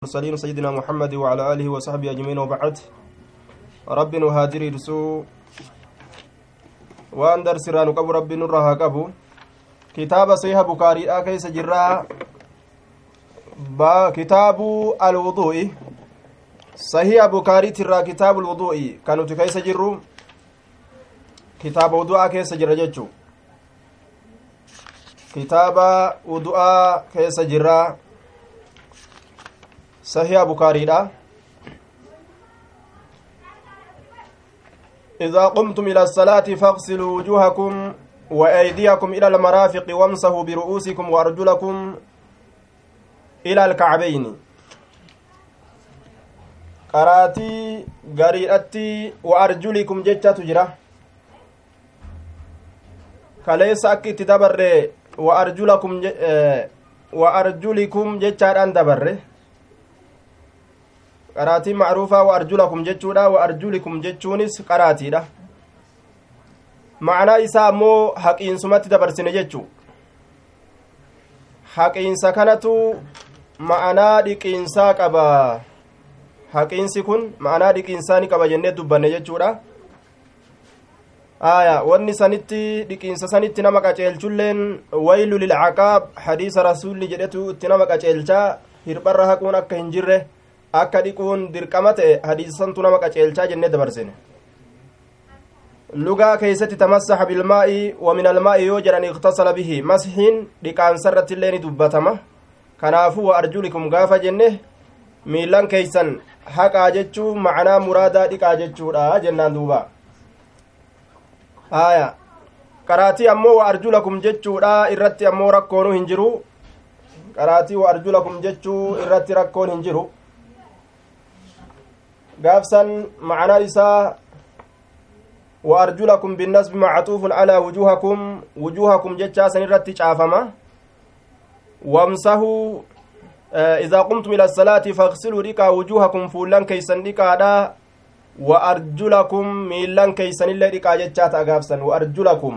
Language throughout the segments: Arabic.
المرسلين سيدنا محمد وعلى آله وصحبه أجمعين وبعد. رب نهاجر رسو وأن درس رانو قبو رب نرها قبو. كتاب صحيح بكاري كيس جرا. با كتاب الوضوء. صحيح بكاري ترى كتاب الوضوء. كانوا كيس جرو. كتاب وضوء كيس جرا جتشو كتاب وضوء كيس جرا. صحيح بكاريدha إذا قمتم إلى الصلاة فاغسلوا وجوهكم وأيديكم إلى المرافق وامسحوا برؤوسكم وأرجلكم إلى الكعبين qaraatii gariidhatti وأرجلكم jira. Kaleessa akka itti dabarre وأرجلكم وأرجلكم jechaadhaan dabarre. Qaraatiin macruufaa wa arjulakum jechuudha. Wa arjulikum jechuunis qaraatiidha. Macnaa isaa ammoo haqiinsumatti dabarsine jechuu. Haqiinsa kanatu ma'anaa dhiqiinsaa qaba. Haqiinsi kun ma'anaa dhiqiinsaa ni qaba jennee dubbanne jechuudha. Aya wanni sanitti dhiqiinsa sanitti nama qaceelchulleen waylu lilcaqaab. Hadiisa rasuulli jedhetu itti nama qaceelchaa. Hirpharra haquun akka hin jirre akka dhiquun dirqama ta'e hadiisantu nama qaceelchaa jennee dabarsine lugaa keeysatti tamassaxa bilmaa'i wa min almaa'i yoo jedhan iktasala bihi mashiin dhiqaansarratti illee ni dubbatama kanaafuu wa arjulikum gaafa jenne miilan keeysan haqaa jechuu macnaa muraadaa dhiqaa jechuudha jennaan duuba aya qaraatii ammoo wa arjulakum jechuudha irratti ammoo rakkoonu hin jiru qaraatii wa arjulakum jechuu irratti rakkoon hin jiru gaafsan macnaa isaa وأرجلكم بالنسب معطوف على وجوهكم وجوهكم جتشا سنرتي شافما وامسحوا إذا قمتم إلى الصلاة فاغسلوا ريكا وجوهكم فولان كيسن ريكا وأرجلكم ميلان كيسن اللي ريكا جتشا تأغافسن وأرجلكم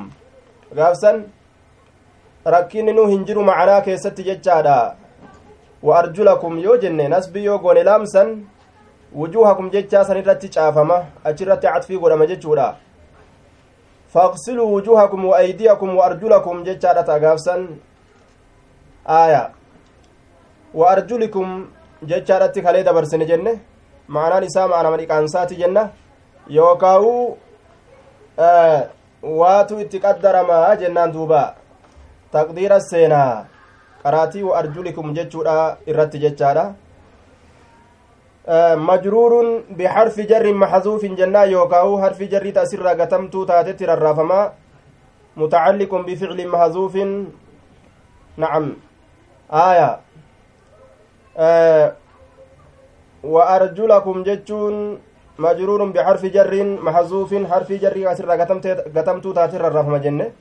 غافسن rakkinni nu hin jiru macanaa keessatti jechaadha wa arjulakum yoo jenne nasbi yoo goone wujuuhakum jechaa san irratti caafama achirratti catfii godhama jechuudha faqsiluu wujuuhakum wa aydiyakum wa arjulakum jechaadha ta gaafsan aaya wa arjulikum jechaadhatti kalee dabarsine jenne ma'anaan isaa ma'anama dhiqaansaati jenna yookaa'u waatu itti qaddaramaa jennaan duuba taqdiira seenaa qaraatii wa arjulikum jechuudha irratti jechaadha مجرور بحرف جر محذوف جنا يوكاو حرف جر تأسر قتمت تاتت الرافما متعلق بفعل محذوف. نعم. آية. آه وأرجلكم جتون مجرور بحرف جر محذوف حرف جر أسر قتمت تاتت الرافما جنة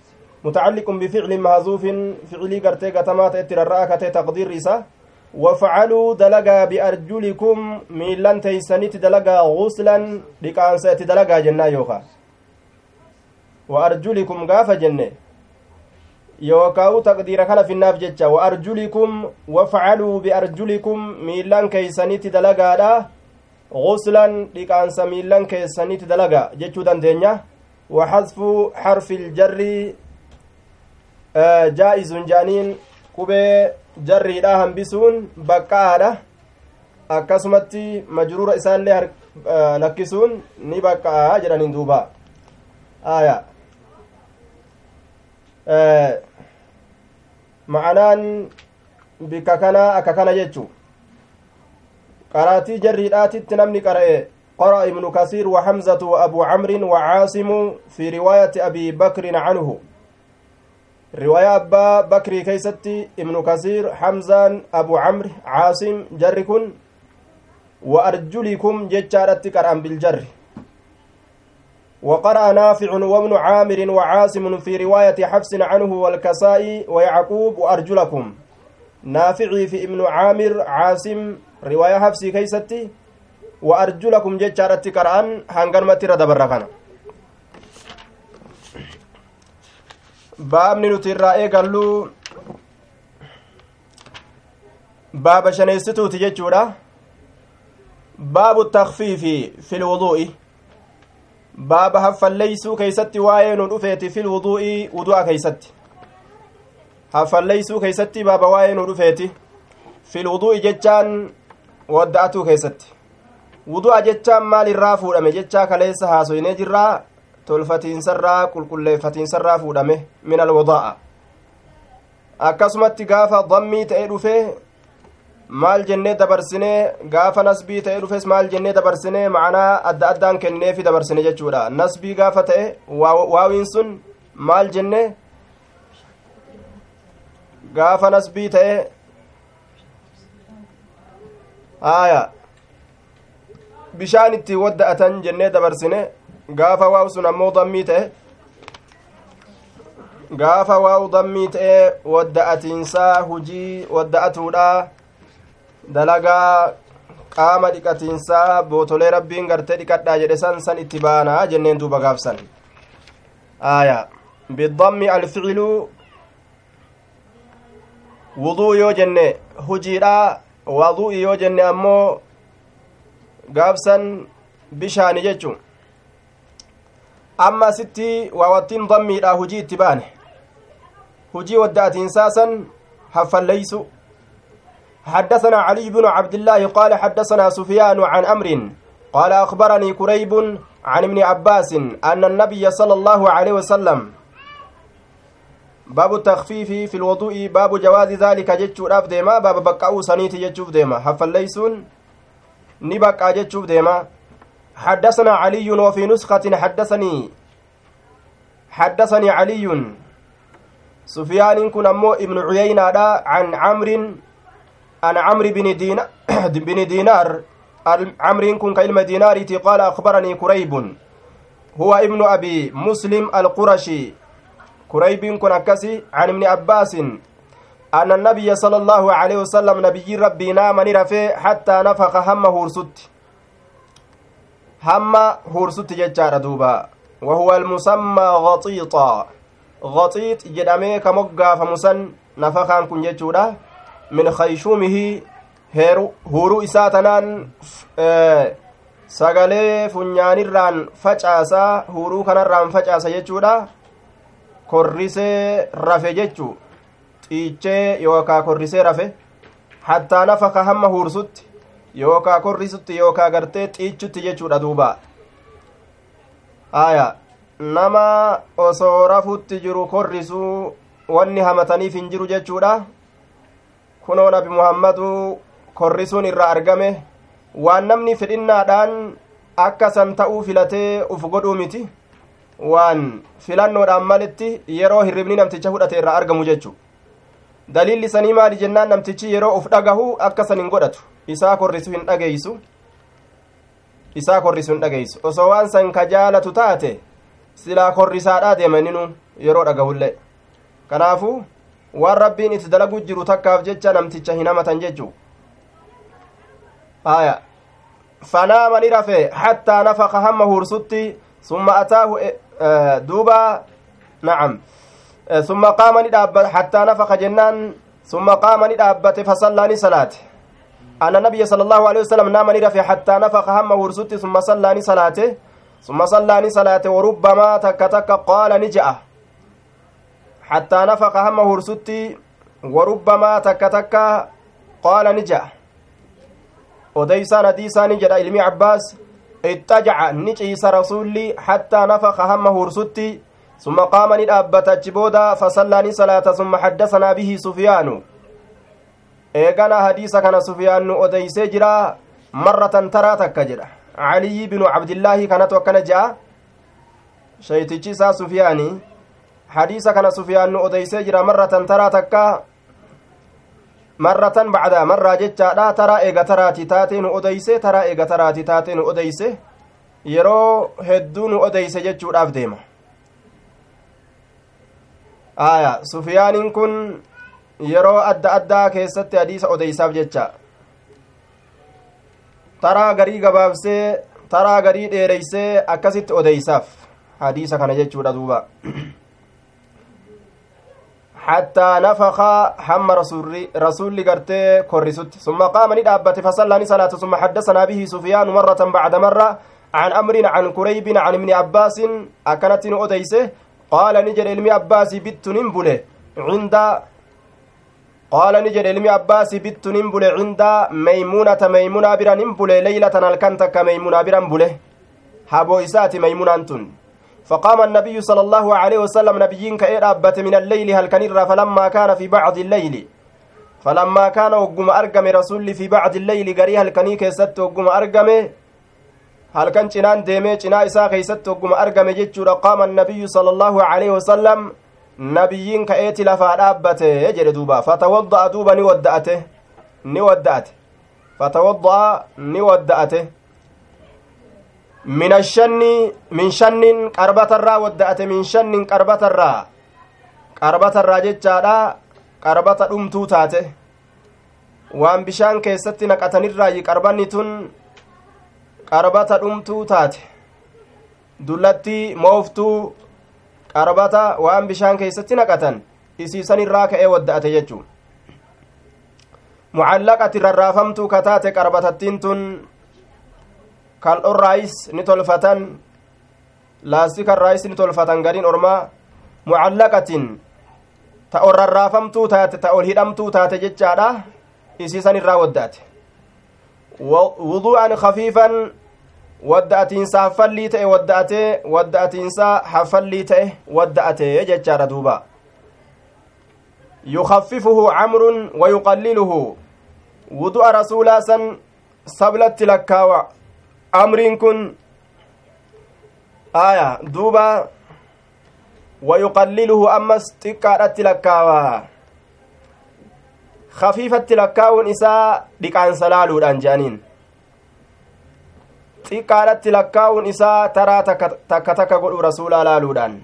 متعلق بفعل محذوف فعلي قرتي قتمات اتر تقدير رسالة وفعلوا دلقا بأرجلكم ميلان تيسانيت دلقا غسلا لكانسات دلقا جنة يوكا وأرجلكم غافة جنة. يوكاو تقدير كان في الناف جتشا. وأرجلكم وفعلوا بأرجلكم ميلان كيسانيت دلقا دا غسلا لكانسا ميلان كيسانيت دلقا جتشو دندنيا وحذف حرف الجر آه جائز جانين. qubee jarriidha hambisuun baqqa'aadha akkasumatti majruura isaallee lakkisuun ni baqqa'a jedhaniin duuba aya ma'anaan bikka kanaa akka kana jechu qaraatii jarriidhaatitti namni qara'e قرأ ابن كثير وحمزة وأبو عمرو وعاصم في رواية أبي بكر عنه رواية أبا بكري كيستي ابن كثير حمزان أبو عمرو عاصم جركن وأرجلكم جتشارت كرأم بالجر. وقرأ نافع وابن عامر وعاصم في رواية حفص عنه والكسائي ويعقوب وأرجلكم. نافعي في ابن عامر عاصم رواية حفص كيستي وأرجلكم جتشارت كرأن هنغرمتي ردبركنا baabni nuti irraa eegallu baaba shaneessituuti jechuudha baabu takfiifi fi lwuduu'i baaba haffalleeysuu keeysatti waa'ee nu dhufeeti fi lwuduu'i wudu'a keeysatti haffalleeysuu keeysatti baaba waa'ee nu dhufeeti fi lwuduu'i jechaan wadda'atuu keessatti wudu'a jechaan maal irraa fuudhame jechaa kaleessa haasoynee jirraa tolfatiinsarraa qulqulleeffatiinsarraa fuudhame min alwadaa'a akkasumatti gaafa dammii ta'e dhufe maal jennee dabarsinee gaafa nasbii ta'e dhufes maal jennee dabarsinee ma'anaa adda addaan kenneefi dabarsine jechuudha nasbii gaafa ta'e waawiin sun maal jenne gaafa nasbii ta'e haaya bishaan itti wadda'atan jennee dabarsine gaafa waaw sun ammoo dammii ta'e gaafa waaw dammii ta'e wadda'atiinsaa hujii wadda'atuudha dalagaa qaama dhiqatiinsaa bootolee rabbiin gartee dhiqadhaa jedhe san san itti baanaa jenneen duuba gaafsan aya bidammi alficilu wuduu yoo jenne hujiidha wadu'i yoo jenne ammoo gaafsan bishaani jechu amma asitti waawattiin dammiidha hujii itti baane. Hujii wadda'atiinsaa san haffalleysu حدثنا علي بن عبد الله قال حدثنا سفيان عن أمر قال أخبرني كريب عن ابن عباس أن النبي صلى الله عليه وسلم باب التخفيف في الوضوء باب جواز ذلك جتشو ديما باب بقاو سنيتي جتشوف ديما. حفليسون نبقى جتشوف ديما. حدثنا علي وفي نسخة حدثني حدثني علي سفيان كن أمو ابن عيينة عن عمرو عن عمرو بن دينا بن دينار عمرو كن كلمة دينارتي قال أخبرني كريب هو ابن أبي مسلم القرشي. كريب كن أكسي عن ابن عباس أن النبي صلى الله عليه وسلم نبي ربي نام نرفي حتى نفخ هم هورست هم هورست ججار دوبا وهو المسمى غطيطا غطيط جدامي كمقا فمسن نفخان كن ججودا min kayshuumihi huruu isaa tanaan sagalee funyaanirraan facaasaa huruu kanarraan facaasa jechuudha korrisee rafe jechu xiichee yookaa korrisee rafe hattaa nafaka hamma huursutti yookaa korrisutti yookaa gartee xiichutti jechuudha duuba. Aya nama osoo rafutti jiru korrisuu wanni hamataniif hin jiru jechuudha. Kunoo nabi muhammadu korrisuun irraa argame waan namni fedhinnaadhaan akka san ta'uu filatee uf godhuu miti. Waan filannoodhaan malitti yeroo hirribni namticha fudhate irraa argamu jechu. Daliilli sanii maali jennaan namtichi yeroo uf dhagahu akka san hin godhatu isaa korrisu hin dhageeysu? Isaa korrisu hin dhageeysu. Osoo waan san ka jaalatu taate silaa korrisaadhaa deemaninu yeroo dhagahullee kanaafuu waan rabbiin itti dalagu jiru takkaaf jecha namticha hin hamatan jechuu? Aya fanaama ni rafe hattaa nafaka hamma huursutti summa ataahu duuba nacam summa qaama ni dhaabbate hattaa nafaka jennaan summa qaama ni dhaabbate fasallaa ni salaate أن النبي صلى الله عليه وسلم نام نرفع حتى نفخ هم ورسوت ثم صلى صلاته ثم صلى صلاته وربما تك تك قال نجأه حتى نفق هم هرستي وربما تك تك قال نجأ. وديسان ديسان جدا علمي عباس. اتجع نجيس رسولي حتى نفق هم هرستي ثم قام ندابت جبودا فصلى صلاة ثم حدثنا به سفيان. Eegana hadiisa kana sufiyaan nu odeysee jira. Marratan taraa takka jedha. Caliyyi binu cabdillaahi kanatu akkana je'a shaytichi isaa sufiyaanii hadiisa kana sufiyaan nu odeysee jira. Marratan taraa takka. Marratan bacda marraa jechaadha. Taraa eega taraati taatee nu odeyse taraa eega taraati taatee nu odeyse yeroo hedduu nu odeyse jechuudhaaf deema. Aya. Sufiyaaniin kun yeroo adda addaa keessatti hadiisa odeysaaf jecha taraa garii gabaabsee taraa garii dheereysee akkasitti odeysaaf hadiisa kana jechuudha duuba حتى نفخ حم رسول رسول غرتي كوريسوت ثم قام ندابت فصلى صلاة ثم حدثنا به سفيان مرة بعد مرة عن أمر عن كريب عن ابن عباس أكنت أديسه قال نجد علم عباس بت ننبله عند قال نجد علم عباس بت ننبله عند ميمونة ميمونة برا ننبله ليلة الكنتك ميمونة برا ننبله حبو إسات ميمونة فقام النبي صلى الله عليه وسلم نبيين كإرابة من الليل هل كنر فلما كان في بعض الليل. فلما كان وقم أرقم رسول في بعض الليل قري هل كني كيست وقم أرقم. هل كان deemee cinaa isaa keeysatti ogguma argame jechuudha qaama annabiyyu sala allaahu aleyhi wasalam nabiyyiin ka'eeti lafaa dhaabbate jedhe duuba fatawadda'a duuba ni wadda'ate ni wadda'ate fatawadda'a ni wadda'ate min ashanni min shannin qarbatarraa wadda'ate min shannin qarbatarraa qarbatarraa jechaadha qarbata dhumtuu taate waan bishaan keessatti naqatanirraayi qarbanni tun qarbata dhumtuu taate dullatti mooftuu qarbata waan bishaan keessatti naqatan isiisanirraa ka'ee wadda'ate jechuu mucallaqati rarraafamtuu kataate qarbatattiin tun kal'orraayis ni tolfatan laastikarraayis ni tolfatan gariin ormaa mucallaqatin ta ol rarraafamtuu taate ta ol hidhamtuu taate jechaadha isiisan irraa waddaate wudu'an kafiifan wadda'atiinsa haffallii ta'e wadda'atee wadda'atiinsa haffallii ta'e wadda'atee jechaadha duuba yukaffifuhu camrun wa yuqalliluhu wudu'a rasuulaa san sablatti lakkaawa amriin kun aya duuba wayuqalliluhu ammas xiqqaadhatti lakkaawa kafiifatti lakkaawun isaa dhiqaansa laaluudhaan je'aniin xiqqaadhatti lakkaawun isaa taraa takka takka godhu rasuulaa laaluudhaan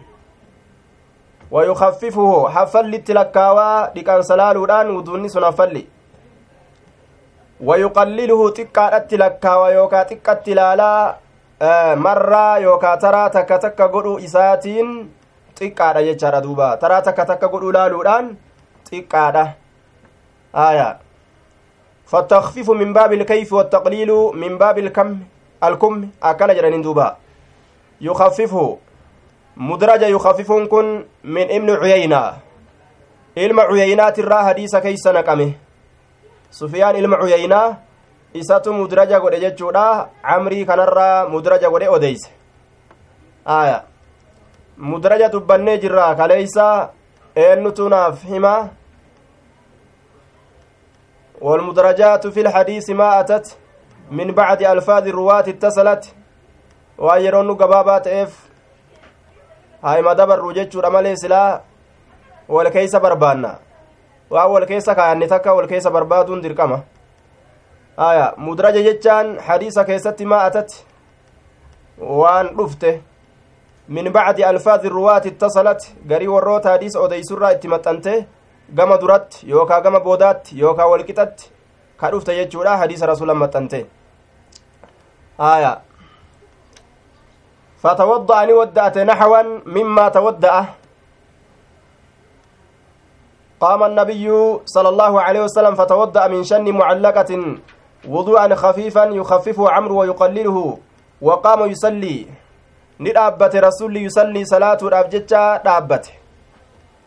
wayukaffifuhu haffallitti lakkaawaa dhiqaansa laaluudhaan wuduunni sun haffalli wayuqalliluhu xiqqaadhatti lakkaawa yookaa xiqqatti ilaalaa marraa yookaa taraa takka takka godhu isaatiin xiqqaadha jechaadha duuba taraa takka takka godhu laaluudhaan xiqqaadha aya فالتخفيف من باب الكيف والتقليل من باب الكم أكل جرانين دوبا يخففه مدرج يخفف كن من ابن عيينة علم عيينات الرا حديث كيس نقمه sufiyaan ilma cuyeynaa isatu mudraja godhe jechuudha camrii kanarraa mudraja godhe odeyse aya mudraja dubbannee jirra kaleeysa eennutu naaf hima والمدرجات في الحديث ما أتت من بعد ألفاظ الرواة اتصلت وأيرون قبابات إف هاي ما دبر رجج رمالي سلا والكيس بربانا waan wal keessa kaayanne takka wal keessa barbaaduun dirqama aya mudraja jechaan hadiisa keessatti maa atatti waan dhufte min bacdi alfaadi ruwaati ittasalat garii warroota hadiisa odeysurraa itti maxxante gama duratti yookaa gama boodaatti yookaa walqixatti ka dhufte jechuudha hadiisa rasulan maxxante aya فتوضأ ودأت نحوا مما تودأ. قام النبي صلى الله عليه وسلم فتوضأ من شن معلقة وضوءا خفيفا يخففه عمرو ويقلله. وقام يصلي. ندابت رسول يصلي صلاة الأبجتة دابت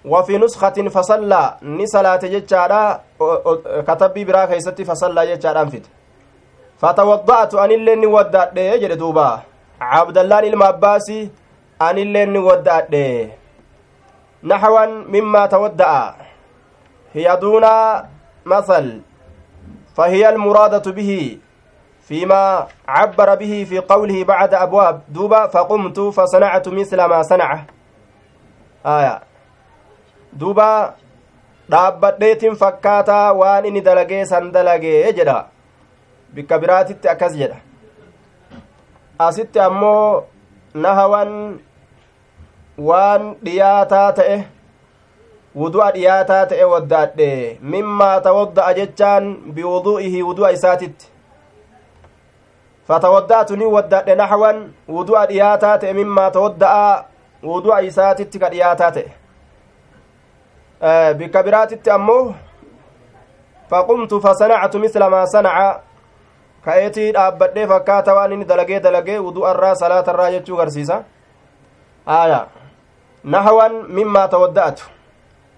وفي نسخة فصلى. نصلاة جتة كتبي برا كيستي فصلى جتة أنفت فتوضأت أن اللي نودأت يجري دوبا. عبد الله المعباسي أن اللي نودأت نحوا مما تودأ. هي دون مثل فهي المرادة به فيما عبر به في قوله بعد أبواب. دوبا فقمت فصنعت مثل ما صنع آية. دوبا dhaabbadheetin fakkaataa waan inni dalagee san dalagee jedha bikka biraatitti akkas jedha asitti ammoo nahawan waan dhiyaataa ta'e wudu'a dhiyaataa ta'e waddaadhe mimmaa tawadda'a jechaan biwudu'ihi wudu'a isaatitti fatawadda'atu ni waddaadhe naxwan wudu'a dhiyaataa ta'e mimmaa tawadda'a wudu'a isaatitti ka dhiyaataa ta'e bikka biraatitti ammoo faqumtu fasanactu misla maa sanaca ka'eetii dhaabbadhee fakkaata waan inni dalagee dalagee wudu'arraa salaatarraa jechuu garsiisa. Aya. Nahawan mimmaa tawadda'atu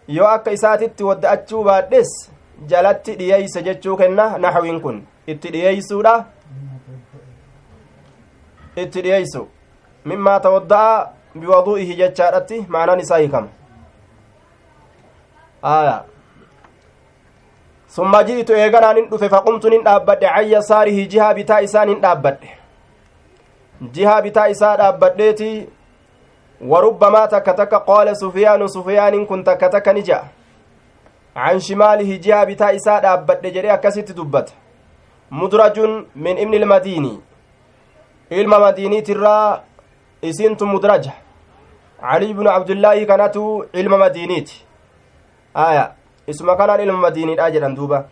yoo akka isaatitti wadda'achuu baadhes jalatti dhiyeeyse jechuu kenna nahawiin kun. Itti dhiyeeysuudha. Itti dhiyeeysu. Mimmaa tawadda'a biwadu'ihi jechaadhatti maanaan isaa hiikama aya nin dhaabbadhe can yasaarihi jihaa bitaa isaan hin dhaabbadhe jihaa bitaa isaa dhaabbadheeti warubbamaa takka takka qaala sufyaanu sufyaaniin kun takka takka ni ja'a can shimaalihi jihaa bitaa isaa dhaabbadhe jedhe akkasitti dubbata mudrajun min ibni ilmadiini ilma madiiniitirraa isintu mudraja caliy bnu cabdillaahi kanatu ilma madiiniiti aya isuma kanaan ilma madiiniidha jedhan duuba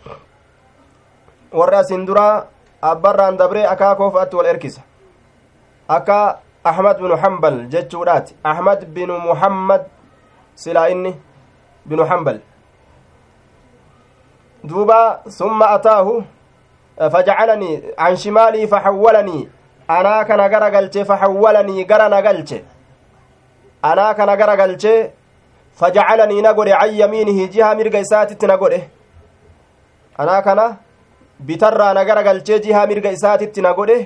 warra asin dura abbarraan dabree akaakoofaatti wal erkisa akka ahmad binu hambal jechuudhaati ahmad binu muhammad silaa inni binu hambal duuba summa ataahu fajacalanii can shimaalii faxawwalanii anaa kana gara galche faxawwalanii gara na galche anaa kana gara galche fajacalanii na godhe can yamiinihi jiha mirga isaatitti na godhe anaa kana bitarraa na gara galchee jiha mirga isaatitti na godhe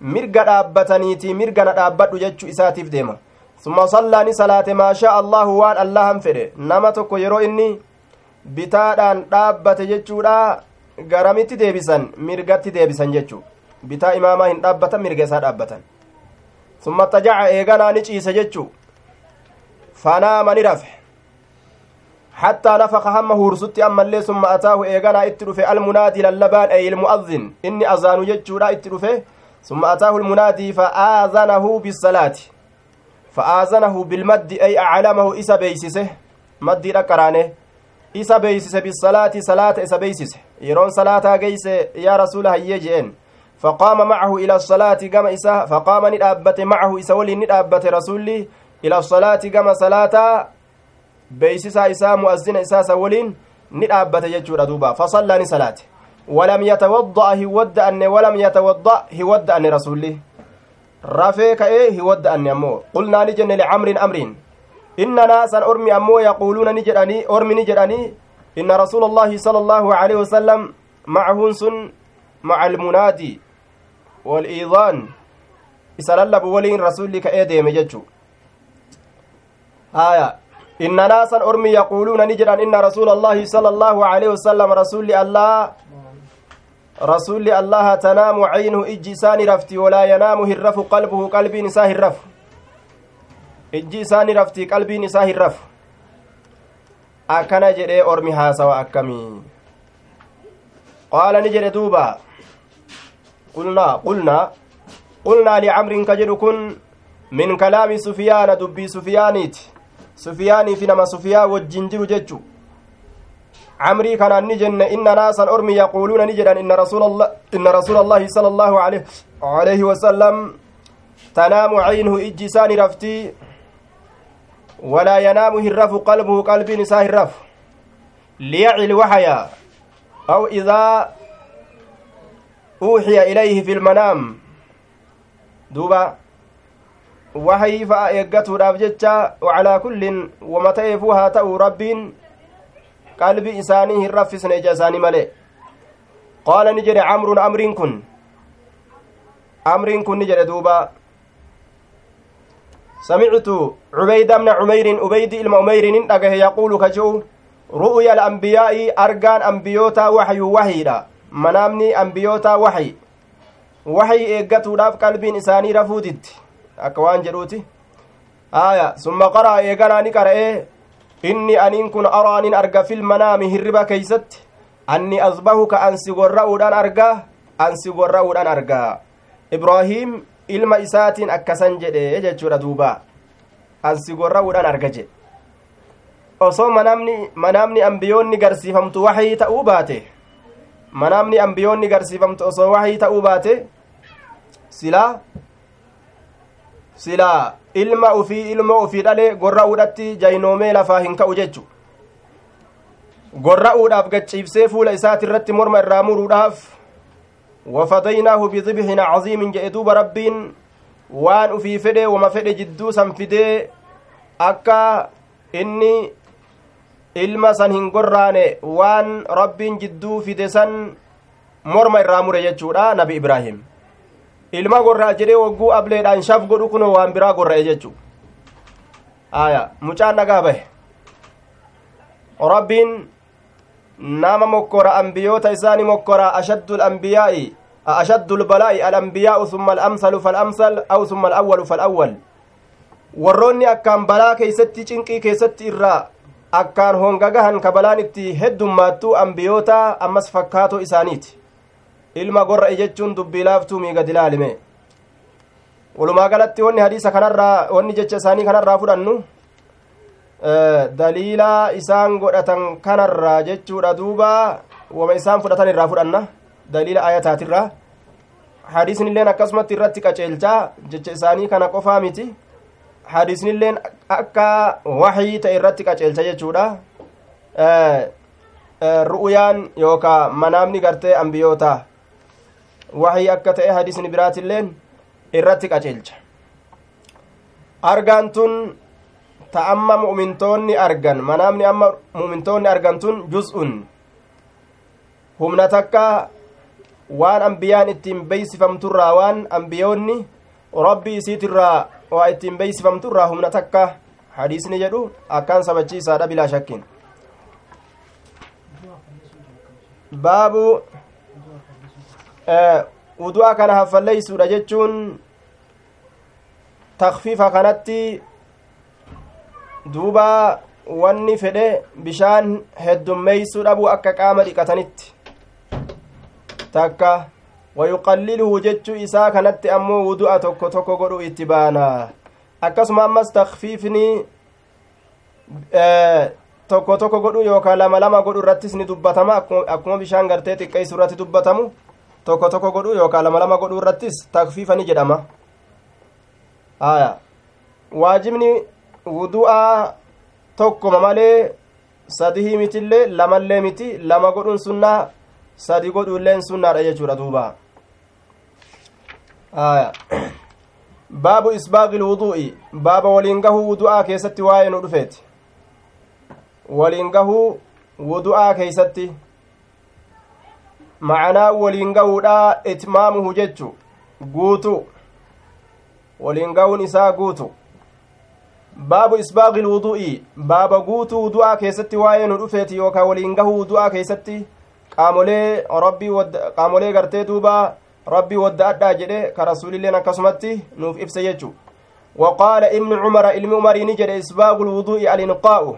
mirga dhaabbataniiti mirga na dhaabbadhu jechuu isaatiif deema summa sallaani salaate maashaa allaahu waan allahan fedhe nama tokko yeroo inni bitaadhaan dhaabbate jechuudha garamitti deebisan mirgatti deebisan jechuu bitaa imaamaa hin dhaabbatan mirga isaa dhaabbatan summa tajaca eeganaa ni ciise jechuu fanaama ni rafe حتى نفخ هم هورسوت أما اللي ثم أتاه إيغانا اترفه المنادي للبان أي المؤذن. إني أذان يجورا اترفه ثم أتاه المنادي فآذنه بالصلاة. فآذنه بالمد أي أعلمه إسا بيسسه. مد ركرانه إسا بيسسه بالصلاة صلاة إسا بيسسه. يرون صلاة جيس يا رسول هيجين فقام معه إلى الصلاة كما إسا فقام ندابت معه إسا ولي ندابت رسولي. إلى الصلاة كما صلاة. Beeysisaa isaa mu'azzina isaasa waliin ni dhaabbate jechuudha duuba fasallaa ni salaate walam yatawadda'a hin wadda'anne walam yatawadda' hin wadda'anne rasulli rafee ka'ee hin wadda'anne ammoo qulnaa ni jenne licamrin amriin inna naasan ormi ammoo yaquuluuna ni jedhanii ormi ni jedhanii inna rasuula allaahi sala allaahu aleyhi wasalam macahuun sun maca almunaadi waliidaan isa lallabu waliin rasulli ka'ee deeme jechuu haya إن ناسا أرمي يقولون نجرا إن رسول الله صلى الله عليه وسلم رسول الله رسول الله تنام عينه إجسان رفتي ولا ينام هرف قلبه قلبي نساه الرف. إجسان رفتي قلبي نساه الرف. أكن جري أرمي هاسوا أكمي قال نجري دوبا. قلنا قلنا قلنا لعمر كجر كن من كلام سفيان دبي سفيانيتي sufiyaanii fi nama sufiyaa wajjin jiru jechu camrii kanaan ni jenne inna naasan ormi yaquuluuna ni jedhan inna rasuula allaahi sala allaahu alayhi wasalam tanaamu caynuhu ijji isaani raftii walaa yanaamu hin rafu qalbuhu qalbiin isaa hin rafu liyacil waxaya aw idaa uuxiya ilayhi fi lmanaam duuba isaanii hin raffisne ija isaanii male qaala ni jedhe camrun amriin kun amriin kun ni jedhe duuba samictu cubeyda bna cumeyrin ubeydi ilma umeyrin in dhagahe yaquulu ka je'u ru'ya alambiyaa'i argaan ambiyootaa waxyu wahiidha manaamni ambiyootaa waxyi waxyi eeggatuudhaaf qalbiin isaanii rafuu diddi akka waan jedhuuti. Aya summa qara'a eeganaa ni qara'e inni aniin kun araanin arga filmanaami hirriba keeysatti. Anni asbahuka ansi gorra'uudhaan argaa ansi gorra'uudhaan argaa. Ibraahiim ilma isaatiin akkasan jedhe jechuudha duuba. Ansi gorra'uudhaan arga jedhe osoo manaamni manaamni ambiyoonni garsiifamtu waxii ta'uu baate. Manaamni ambiyoonni garsiifamtu osoo waxii ta'uu baate silaa silaa ilma ufii ilmoo ufii dhale gorra'uudhatti jaynoomee lafaa hin ka'u jechu gorra'uudhaaf gachiibsee fuula isaati irratti morma irraa muruudhaaf wafadaynaahu bidibhin caziimin jedhe duuba rabbiin waan ufii fedhe wama fedhe jidduu san fidee akka inni ilma san hin gorraane waan rabbiin jidduu fide san morma irraa mure jechuudha nabi ibraahim ilma gorraa jedhee wagguu ableedhaan shaf godhu kunoo waan biraa gorra'e jechuu aya mucaan dhagaa bahe rabbiin nama mokkora ambiyoota isaani mokkora ashaddu alambiyaa'i ashaddu lbalaa'i alambiyaa'u summa alamsalu falamsal aw summa alawwalu falawwal warroonni akkaan balaa keeysatti cinqii keessatti irraa akkaan hongagahan ka balaan itti heddummaattuu ambiyoota ammas fakkaatoo isaaniiti ilma gorra'e jechuun dubbii laaftuu miigad ilaalime walumaa galatti wanni hadiisa kanarraa wanni jecha isaanii kanarraa fudhannu daliilaa isaan godhatan kanarraa jechuudha duuba wama isaan fudhatan irraa fudhanna daliila ayataatirraa hadiisnilleen akkasumatti irratti qaceelchaa jecha isaanii kana qofaa miti hadiisnilleen akka waxii ta'e irratti qaceelcha jechuudha ru'uyaan yookaa manaamni gartee ambiyootaa waxii akka ta'e hadiisni biraatilleen irratti qaceelcha argaan tun ta amma mu'mintoonni argan manaamni amma mu'mintoonni argan tun juz'un humna takka waan ambiyaan ittiin beeysifamturraa waan ambiyoonni rabbii isiitirraa waa ittiin beeysifamturraa humna takka hadiisni jedhu akkaan sabachiisaadha bilaa shakkin baabu udu'a kana haffalleeysuudha jechuun takfiifa kanatti duuba wanni fedhe bishaan heddummeeysuu dhabuu akka qaama dhiqatanitti takka wayuqalliluhu jechuu isaa kanatti ammoo wudu'a tokko tokko godhu itti baana akkasuma ammas takfiifni tokko tokko godhu yookaan lama lama godhu irrattis ni dubbatama akkuma bishaan gartee xiqqeessu irratti dubbatamu tokko tokko godhu yookaan lama lama godhu irrattis takfiifa ni jedhama haya waajibni wudu'aa tokkoma malee sadihii mitillee lamallee miti lama godhuun sunnaa sadi godhuilleen sunnaadha jechuudha duuba haya baabu isbaaqi lwuduu'i baaba waliin gahuu wudu'aa keessatti waa'ee nu dhufeeti waliin gahuu wudu'aa keeysatti macanaa waliin gahuudha itmaamuhu jechu guutu waliin gahuun isaa guutu baabu isbaaqi lwuduu'i baaba guutuu wudu'aa keessatti waa'ee nu dhufeeti yookaan waliin gahuu wudu'aa keessatti qaamolee rabbii qaamolee gartee duuba rabbii wadda adhaa jedhe ka rasuulilleen akkasumatti nuuf ibse jechu وقال ابن عمر علم عمر نجد إسباغ الوضوء الإنقاء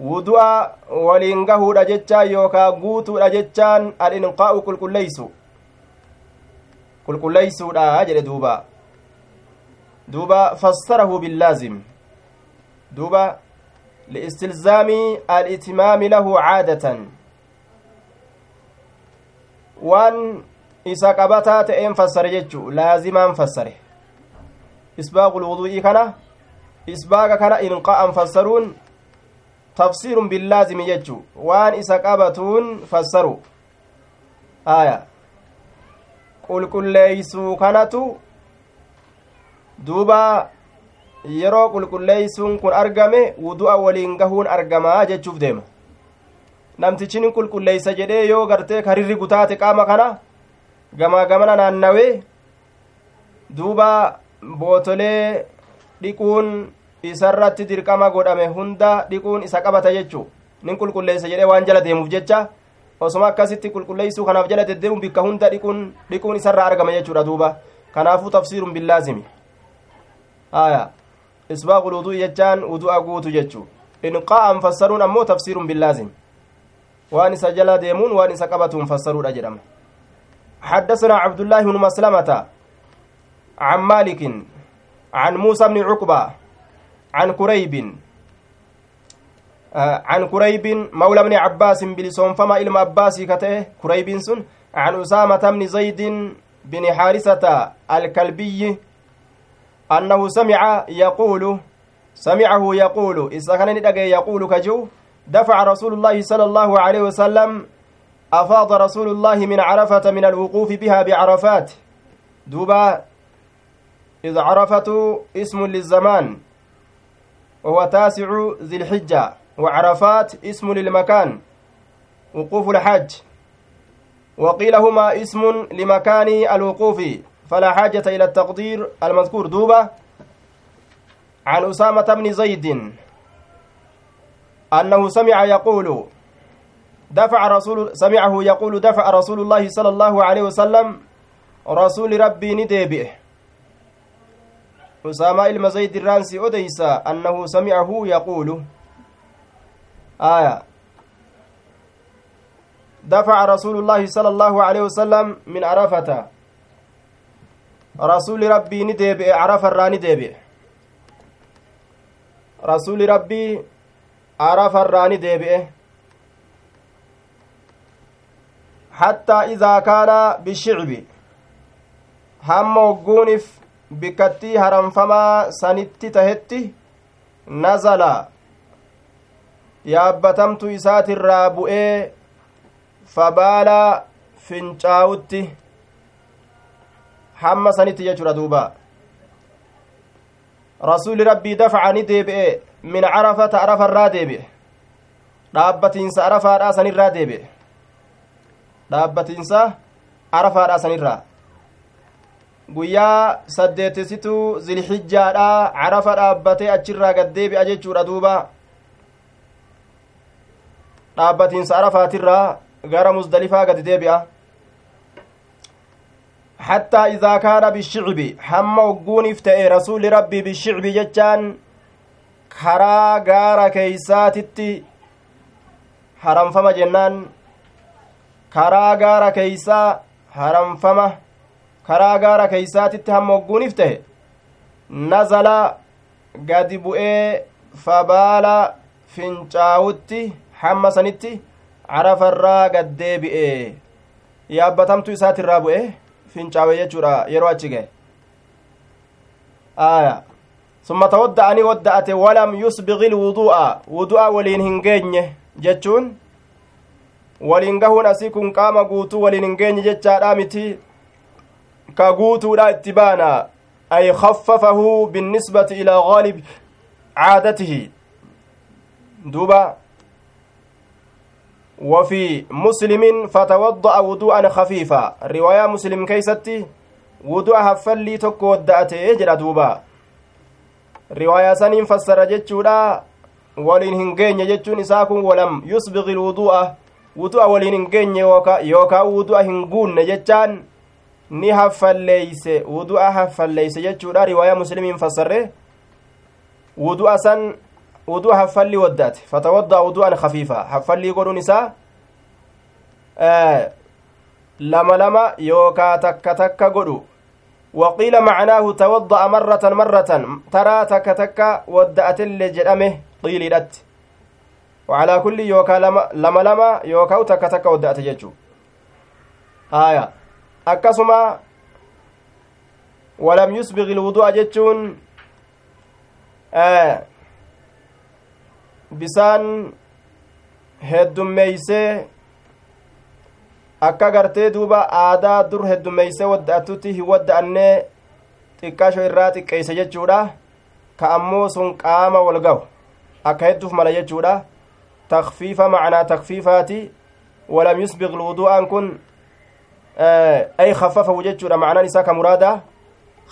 Wudu'a waliin gahuudha jechaan yookaa guutuudha jechaan al-inqaa'u qulqulleeysu qulqulleeysuudha jedhe duuba duuba fassarahu billaazim duuba liistilzaami al-itmaami lahu caadatan waan isa qabataa ta'een fassare jechu laazimaan fassare isbaaqul wudu'ii kana isbaaga kana inqa'an fassaruun tafsiirun billaazimi jechu waan isa qabatuun fassaru aya qulqulleeysuu kanatu duuba yeroo qulqulleeysuun kun argame wudu'a waliin gahuun argamaa jechuuf deema namtichi ni qulqulleeysa jedhee yoo gartee karirri gutaate qaama kana gamaa gamana naannawee duuba bootolee dhiquun isarratti dirqama godhame hunda dhiquun isa qabata jechuu nin qulqulleeysa jedhee waan jala deemuuf jecha osoma akkasitti qulqulleeysuu kanaaf jala deddeemuun bikka hunda dhiquun dhiquun isarraa argama jechuudha duuba kanaafuu tafsiirun billaazimi aya isbaaqul wudu'i jechaan wudu'a guutu jechuu inqaa'an fassaruun ammoo tafsiirun billaazim waan isa jala deemuun waan isa qabatuun fassaruudha jedhama حدثنا عبد الله بن مسلمة عن مالك عن موسى بن عقبة عن كريب. آه عن كريب مولى بن عباس بلسون فما إلم عباسي كته. كريب سن. عن أسامة بن زيد بن حارثة الكلبي أنه سمع يقول سمعه يقول إذا كان ندقى يقول كجو دفع رسول الله صلى الله عليه وسلم أفاض رسول الله من عرفة من الوقوف بها بعرفات. دوبا إذا عرفة اسم للزمان. وهو تاسع ذي الحجة. وعرفات اسم للمكان وقوف الحج. وقيل هما اسم لمكان الوقوف فلا حاجة إلى التقدير المذكور. دوبة عن أسامة بن زيد أنه سمع يقول دفع رسول سمعه يقول دفع رسول الله صلى الله عليه وسلم رسول ربي أسامة المزيد الرانسي أديس أنه سمعه يقول آية دفع رسول الله صلى الله عليه وسلم من عرفة رسول ربي نديبئ عرف الراني ديبئ رسول ربي عرف الراني ديبئ حتى إذا كان بالشعب هم وقونف بكتي هرنفما سنتي تهتي نزل yaabbatamtu isaatirraa bu'ee fabaala fincaa'utti hamma sanitti jechuudha duuba rasuuli rabbii dafaca ni deebi'e min carafata arafarraa deebi'e dhaabbatiinsa arafaadhaa sanirraa deebi'e dhaabbatiinsa arafaadhaa sanirraa guyyaa saddeetisituu zilhijjaadhaa carafa dhaabbatee achirraa gad deebi'a jechuudha duuba dhaabbatiinsa arafaatirraa gara musdalifaa gadi deebi'a حتى إذا كان بالشعب حم وقونف تأي رسول ربي بالشعب جتان كرا غارا كيساتتي حرم فما جنان كرا غارا كيسا karaa gaara keeysaatitti hamma hogguuniif tahe nazala gadi bu'ee fabaala fincaawutti hamma sanitti carafarraa gad deebi'e yaabbatamtu isaatirraa bu'e fincaawe jechuudha. Yeroo achi ga'e. Aya summa tawadda'anii wadda'ate walam yusbiqi ilwudu'a wudu'a waliin hin geenye jechuun waliin gahuun asii kun qaama guutuu waliin hin geenye jechaadha miti. Ka guutuudha itti baana ay khaffafahu binnisbati ilaa gaalib caadatihi duuba وفي مسلم فتوضأ وضوءا خفيفا. رواية مسلم كيستي وضوء هفلي تكو ودأته جرى دوبا. رواية سنين فسر جتشودا ولين هنجين جتشون إساكم ولم يسبغ الوضوء. وضوء ولين هنجين يوكا يوكا وضوء هنقون جتشان. Ni haffalleeyse wudu'a haffalleeyse jechuudha riwaayaa muslimiin fassarre wudu'a san wuduu haffalli waddaate fatawadda'a wudu'an khafiifa haffallii godhuun isaa lama lama yookaa takka takka godhu توضأ مرة مرة ترى تك تك ودأت اللي جدمه قيل لت وعلى كل يوكا لما لما, يوكا تك تك ودأت ججو آية ولم يسبغ الوضوء جتشون آه bisaan heddummeeysee akka gartee duuba aadaa dur heddummeeysee wadda'atutti hin wadda'annee xiqqasho irraa xiqqeeyse jechuudha ka ammoo sun qaama wal gahu akka hedduuf mala jechuudha takfiifa macnaa takfiifaati walam yusbiq lwudu'aan kun ay khaffafahu jechuudha macnaan isaa ka muraada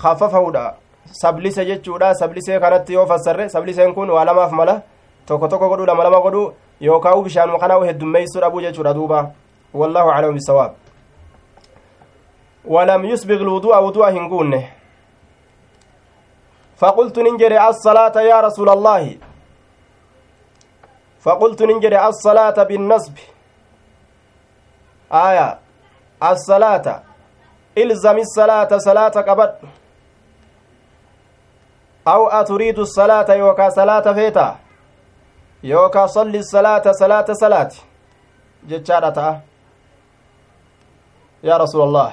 khaffafahudha sablise jechuudha sablisee kanatti yoo fassarre sabliseen kun waa lamaaf mala tokko tokko godhu lama lama godhu yookaan bishaanuma kanaa heddummeeysuu dhabuu jechuudha duuba wallaahu aclamu bisawaab ولم يسبغ الوضوء وضوء هنقونه فقلت ننجري الصلاة يا رسول الله فقلت ننجري الصلاة بالنصب آية الصلاة إلزم الصلاة صلاة قبل أو أتريد الصلاة يوكا صلاة فيتا yookaa salli salaata salaata salaati jechaadha ta'a yaa rasuula allah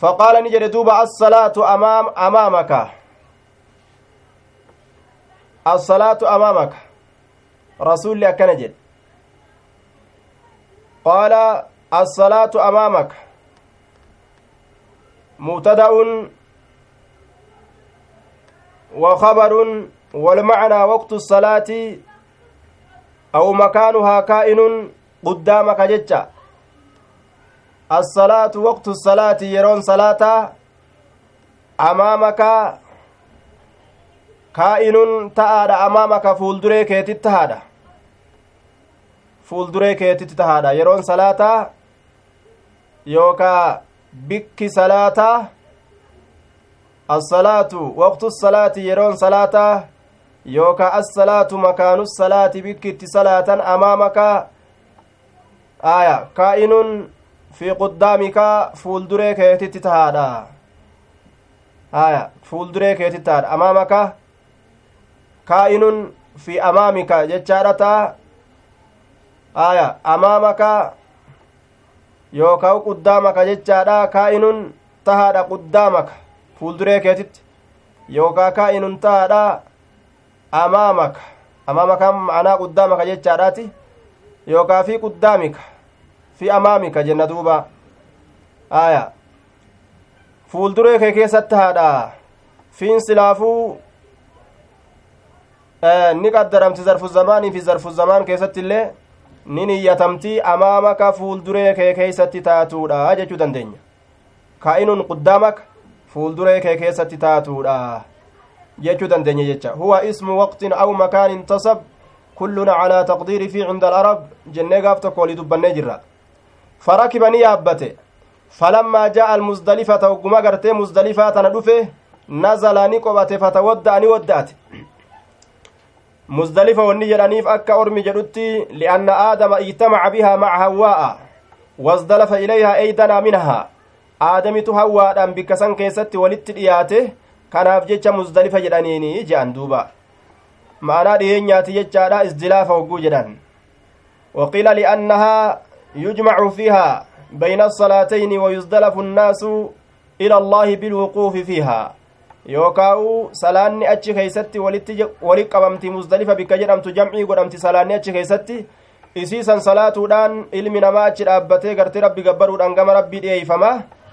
faqaala ni jedhe duuba assalaatu amaam amaamaka assalaatu amaamaka rasuulli akkana assalaatu amaamaka mubtada'un وخبر والمعنى وقت الصلاة أو مكانها كائن قدامك جتة الصلاة وقت الصلاة يرون صلاة أمامك. كائن تأدى أمامك فولدري كيتي تهدى fuulduree keetitti tahaadha yeroon salaataa yookaa bikki salaataa assalaatu waqtu salaati yeroon salaataa yookaa assalaatu makaanu salaati bikki itti salaatan amaamaka aya kaa'inun fi quddaamika fuulduree keetitti tahaadha aya fuulduree keetitti tahaadha amaamaka kaa'inun fi amaamika jechaadha taa aya amaamaka yookaa quddaamaka jechaadha kaa'inun tahaadha quddaamaka fuulduree keetitti yookaa kaa'inun tahaadha amaamaka amaamaka ma'anaa quddaamaka jechaadhaati yookaa fi quddaamika fi amaamika jenna duuba aya fuulduree kee keessatti haadha fiin silaafuu ni qaddaramti zarfu zamaanii fi zarfu zamaan keessatti illee ni niyyatamtii amaamaka fuulduree kee keeysatti taatuudha jechuu dandeenya kaa'inun quddaamaka fuulduree kee keessatti taatuudha jechuu dandeenya jecha huwa ismu waqtin aw makaanin tasab kulluna calaa taqdiiri fi cinda alarab jennee gaaf tokko walii dubbannee jirra farakiba ni yaabbate falammaa jaa'a almuzdalifata hogguma gartee muzdalifaa tana dhufe nazala muzdalifa wanni jedhaniif akka ormi jedhutti li'anna aadama ijtamaca bihaa maca hawwaa'a wasdalafa ilayhaa eydanaa minahaa aadamitu hawwaadhaan bikka san keessatti walitti dhiyaate kanaaf jecha muzdalifa jedhaniini je'an duuba ma'anaa dhiyeenyaati jechaadha isdilaafa hogguu jedhan waqiila li'annahaa yujmacu fiihaa bayna asalaatayni wayusdalafu annaasu ila allaahi bilwuquufi fiihaa yookaa'u salaanni achi keeysatti walitti wali qabamti musdalifa bikka jedhamtu jamcii godhamti salaanni achi keeysatti isiisan salaatuudhaan ilmi namaa achi dhaabbatee gartee rabbi gabbaruudhaan gama rabbii dhi'eeyfama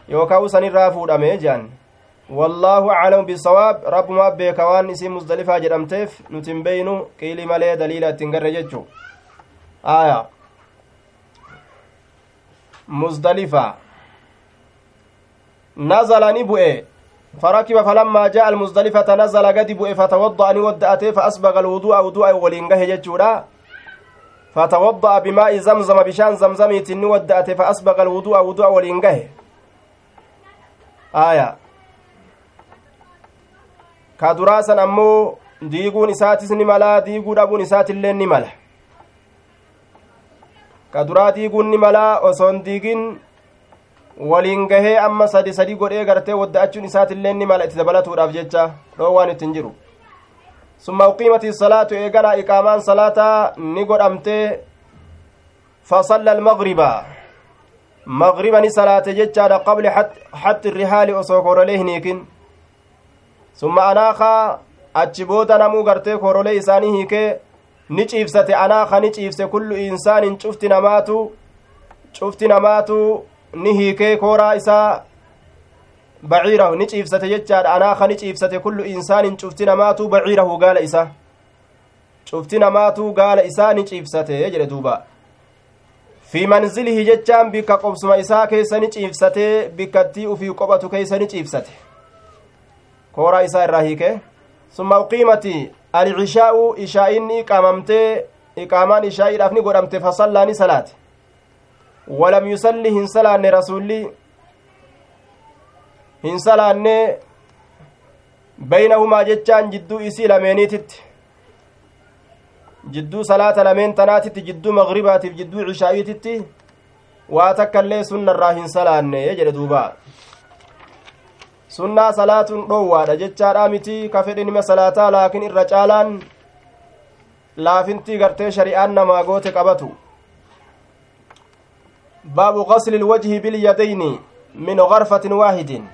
yookaa'u sanirraa fuudhame jean wallaahu aclamu bisawaab rabbumaa beeka waan isii musdalifaa jedhamteef nuti hin beeynu qiilii malee daliila ittiin garre jechu aya musdalifa nazala ni bu'e فركب فلما جاء المزدلفة نزل قد بؤ فتوضأ نودأته فأسبغ الوضوء وضوء ولينقه ججورا. فتوضأ بماء زمزم بشان زمزميت نودأته فأسبغ الوضوء وضوء ولينقه آية. كدراسا أمو diiguun isaatis ni mala diiguu dhabuun isaatillee ni mala ka duraa diiguun ni waliin gahee amma sadi sadi godhee gartee wadda'achuun isaatillee ni mala itti dabalatuudhaaf jecha dhoo waan ittiin jiru summa uqiimati salaatu eeganaa iqaamaan salaataa ni godhamte fasalla almagriba magriba ni salaate jechaadha qabli hatti rihaali osoo korolee hin hiikin summa anaakaa achi booda namuu gartee korolee isaanii hiikee ni ciibsate anaaka ni ciibse kullu insaanin cufti namaatu cufti namaatu ni hiikee kooraa isaa baciirahu ni ciibsate jechaadha anaaka ni ciibsate kullu insaanin cufti namaatu baciirahu gaala isa cufti namaatu gaala isaa ni ciibsate jedhe duuba fi manzilihi jechaan bikka qobsuma isaa keessa ni ciibsate bikkattii ufii qophatu keessa ni ciibsate kooraa isaa irraa hiike summa uqiimati alcishaa'u ishaa'inni iqaamamtee iqaamaan ishaa'iidhaaf ni godhamte fasallaa ni salaate hin salaanne baynahumaa jechaan jidduu isii lameeniititti jidduu salaata lameen tanaatitti jidduu magribaatiif jidduu cishaa'iititti waa takkaillee sunna irraa hin salaanne jedhe duuba sunnaa salaatuun dhoowwaadha jechaadha miti ka fedhe nima salaataa laakin irra caalaan laafintii gartee shari'aan namaa goote qabatu baabu qasli ilwajhi bilyadayni min garfatin waahidin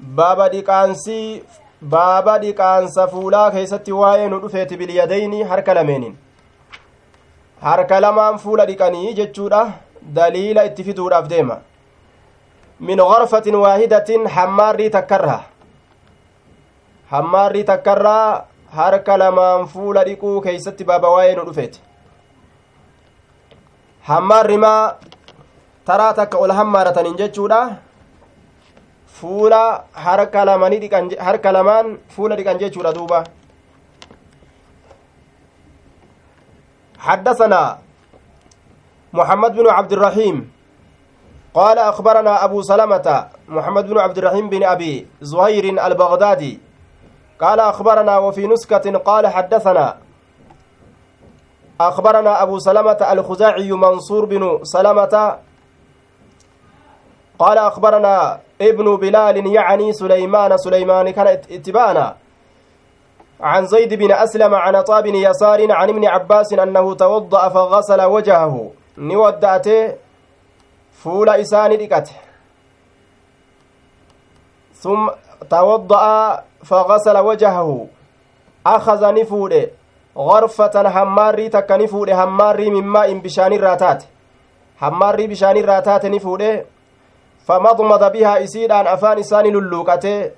baaba dhiqaansii baaba dhiqaansa fuulaa keessatti waa'ee nu dhufeeti bilyadayni harka lameenin harka lamaan fuula dhiqanii jechuudha daliila itti fiduudhaaf deema min gorfatin waahidatin hammaarrii takkarraa hammaarrii takkarraa harka lamaan fuula dhiquu keeysatti baaba waa'ee nu dhufeeti hammaarrimaa taraa takka ol hammaarataniin jechuudha fuula harka lamanii dhiqan harka lamaan fuula dhiqan jechuudha duuba حدثنا محمد بن عبد الرحيم قال أخبرنا أبو سلمة محمد بن عبد الرحيم بن أبي زهير البغدادي قال أخبرنا وفي نسكة قال حدثنا أخبرنا أبو سلمة الخزاعي منصور بن سلمة قال أخبرنا ابن بلال يعني سليمان سليمان كان اتبانا عن زيد بن أسلم عن عطاء يسار عن ابن عباس أنه توضأ فغسل وجهه. نودأته فول إسان دقته ثم توضأ فغسل وجهه. أخذ نفوده غرفة هماري تك نفوده هماري من ماء بشان الراتات هماري بشان الراتات نفوده فمضمض بها إسيدان أفان إسان للوكته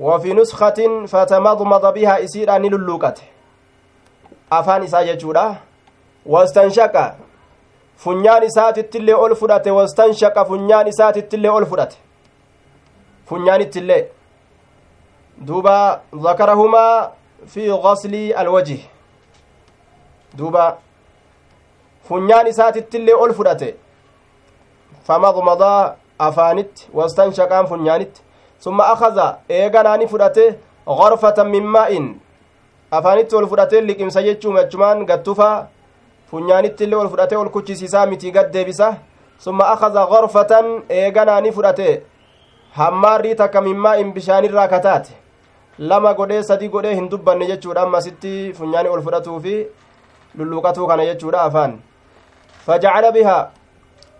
وفي نسخة فتمضمض بها إسيدان للوكته أفان إسا جتشودا واستنشق. funyaan isaatittillee ol fudhate wastanshaqa funyaan isaatittillee ol fudhate funyaanittillee duuba zakarahumaa fi gasli alwajih duuba funyaan isaatittillee ol fudhate famadmadaa afaanitti wastanshaqaan funyaanitti summa akaza eeganaani fudhate gorfatan min maa'in afaanitti ol fudhatee liqimsa jechuun achumaan gattufa funyaanittillee ol fudhatee ol kuchisiisaa mitii gad deebisa summa akaza gorfatan eeganaani fudhate hammaarrii takka min maa'in bishaanirraa kataate lama godhee sadii godhee hin dubbanne jechuudha ammasitti funyaani ol fudhatuu fi lulluqatuu kana jechuudha afaan fajacala bihaa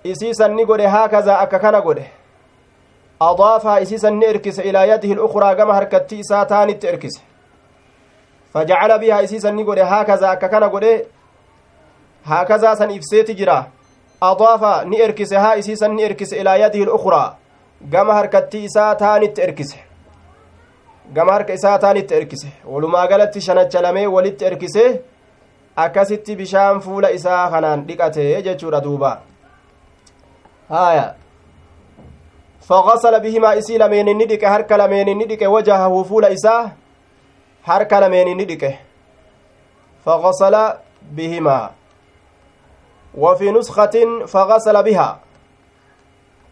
isiisan ni godhe haakazaa akka kana godhe adaafaha isiisan ni erkise ilaa yadihi lukuraa gama harkattii isaa taanitti erkise fajacala bihaa isiisan ni godhe haakazaa akka kana godhe haakazaa san ibseeti jira adaafa ni erkise haa isiisan ni erkise ilaa yadihi lukuraa gama harkattii isaa taanitti erkise gama harka isaa taanitti erkise walumaa galatti shanacha lamee walitti erkise akkasitti bishaan fuula isaa kanaan dhiqate jechuudha duuba haya فغسل بهما إسي لمين ندك هرك لمين ندك وجهه فول إساه هرك لمين ندك فغسل بهما وفي نسخة فغسل بها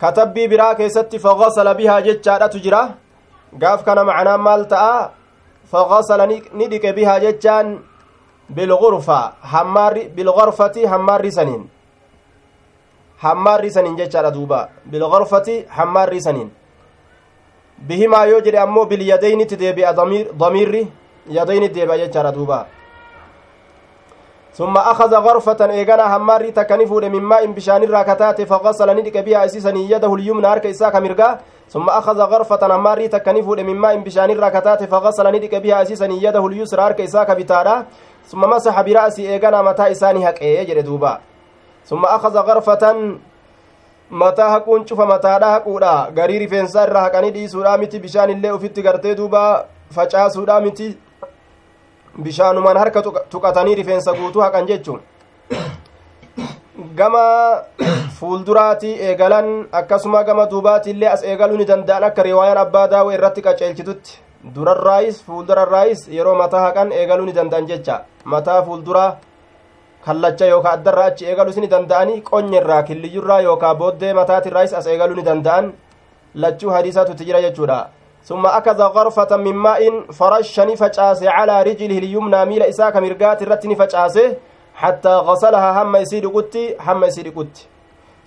كتبي برا كيست فغسل بها جتشارة تجرى قاف كان معناه مال تأ فغسل ندك بها جتشان بالغرفة همار بالغرفة همار سنين hammaarri saniin jechaadha duuba bilgarfati hammaarri saniin bihimaa yoo jedhe ammoo bilyadaynitti deebi'a damiirri yadaynitti deebi'a jechaadha duuba ثم أخذ غرفة إيغانا هماري تكني فود من ماء بشان الراكتات فغسل ندك بها أسيسا يده اليمنى أرك إساك مرقا ثم أخذ غرفة هماري تكني فود من ماء بشان الراكتات فغسل ندك بها أسيسا يده اليسرى أرك إساك بتارا. ثم مسح برأسي إيغانا متى إساني هك إيه دوبا. ثم أخذ غرفة mataa haquun cufa mataadha haquudha garii rifeensaa irraa haqanii dhiisuudha miti bishaan illee ufitti gartee duuba facaasuudha miti bishaanumaan harka tuqatanii rifeensa guutuu haqan jechuun. Gama fuulduraatii eegalan akkasuma gama duubaati illee as eegaluu ni danda'an akka riwaayaan abbaa daawee irratti qaceelchitutti. Durarraayis fuuldurarraayis yeroo mataa haqan eegaluu ni danda'an jecha. Mataa fuulduraa kallacha yookaa addarraa achi eegaluu ni danda'anii qonyerraa killiyyurraa yookaa booddee mataatirraayis as eegaluu ni danda'an. Lachuu hadiisatutti jira jechuudha ثم أخذ غرفة من ماء فرشني فجأسه على رجله اليمنى ميل إساك مرقات الرتني فجأسه حتى غسلها هم يسير قتي هم يسير قتي.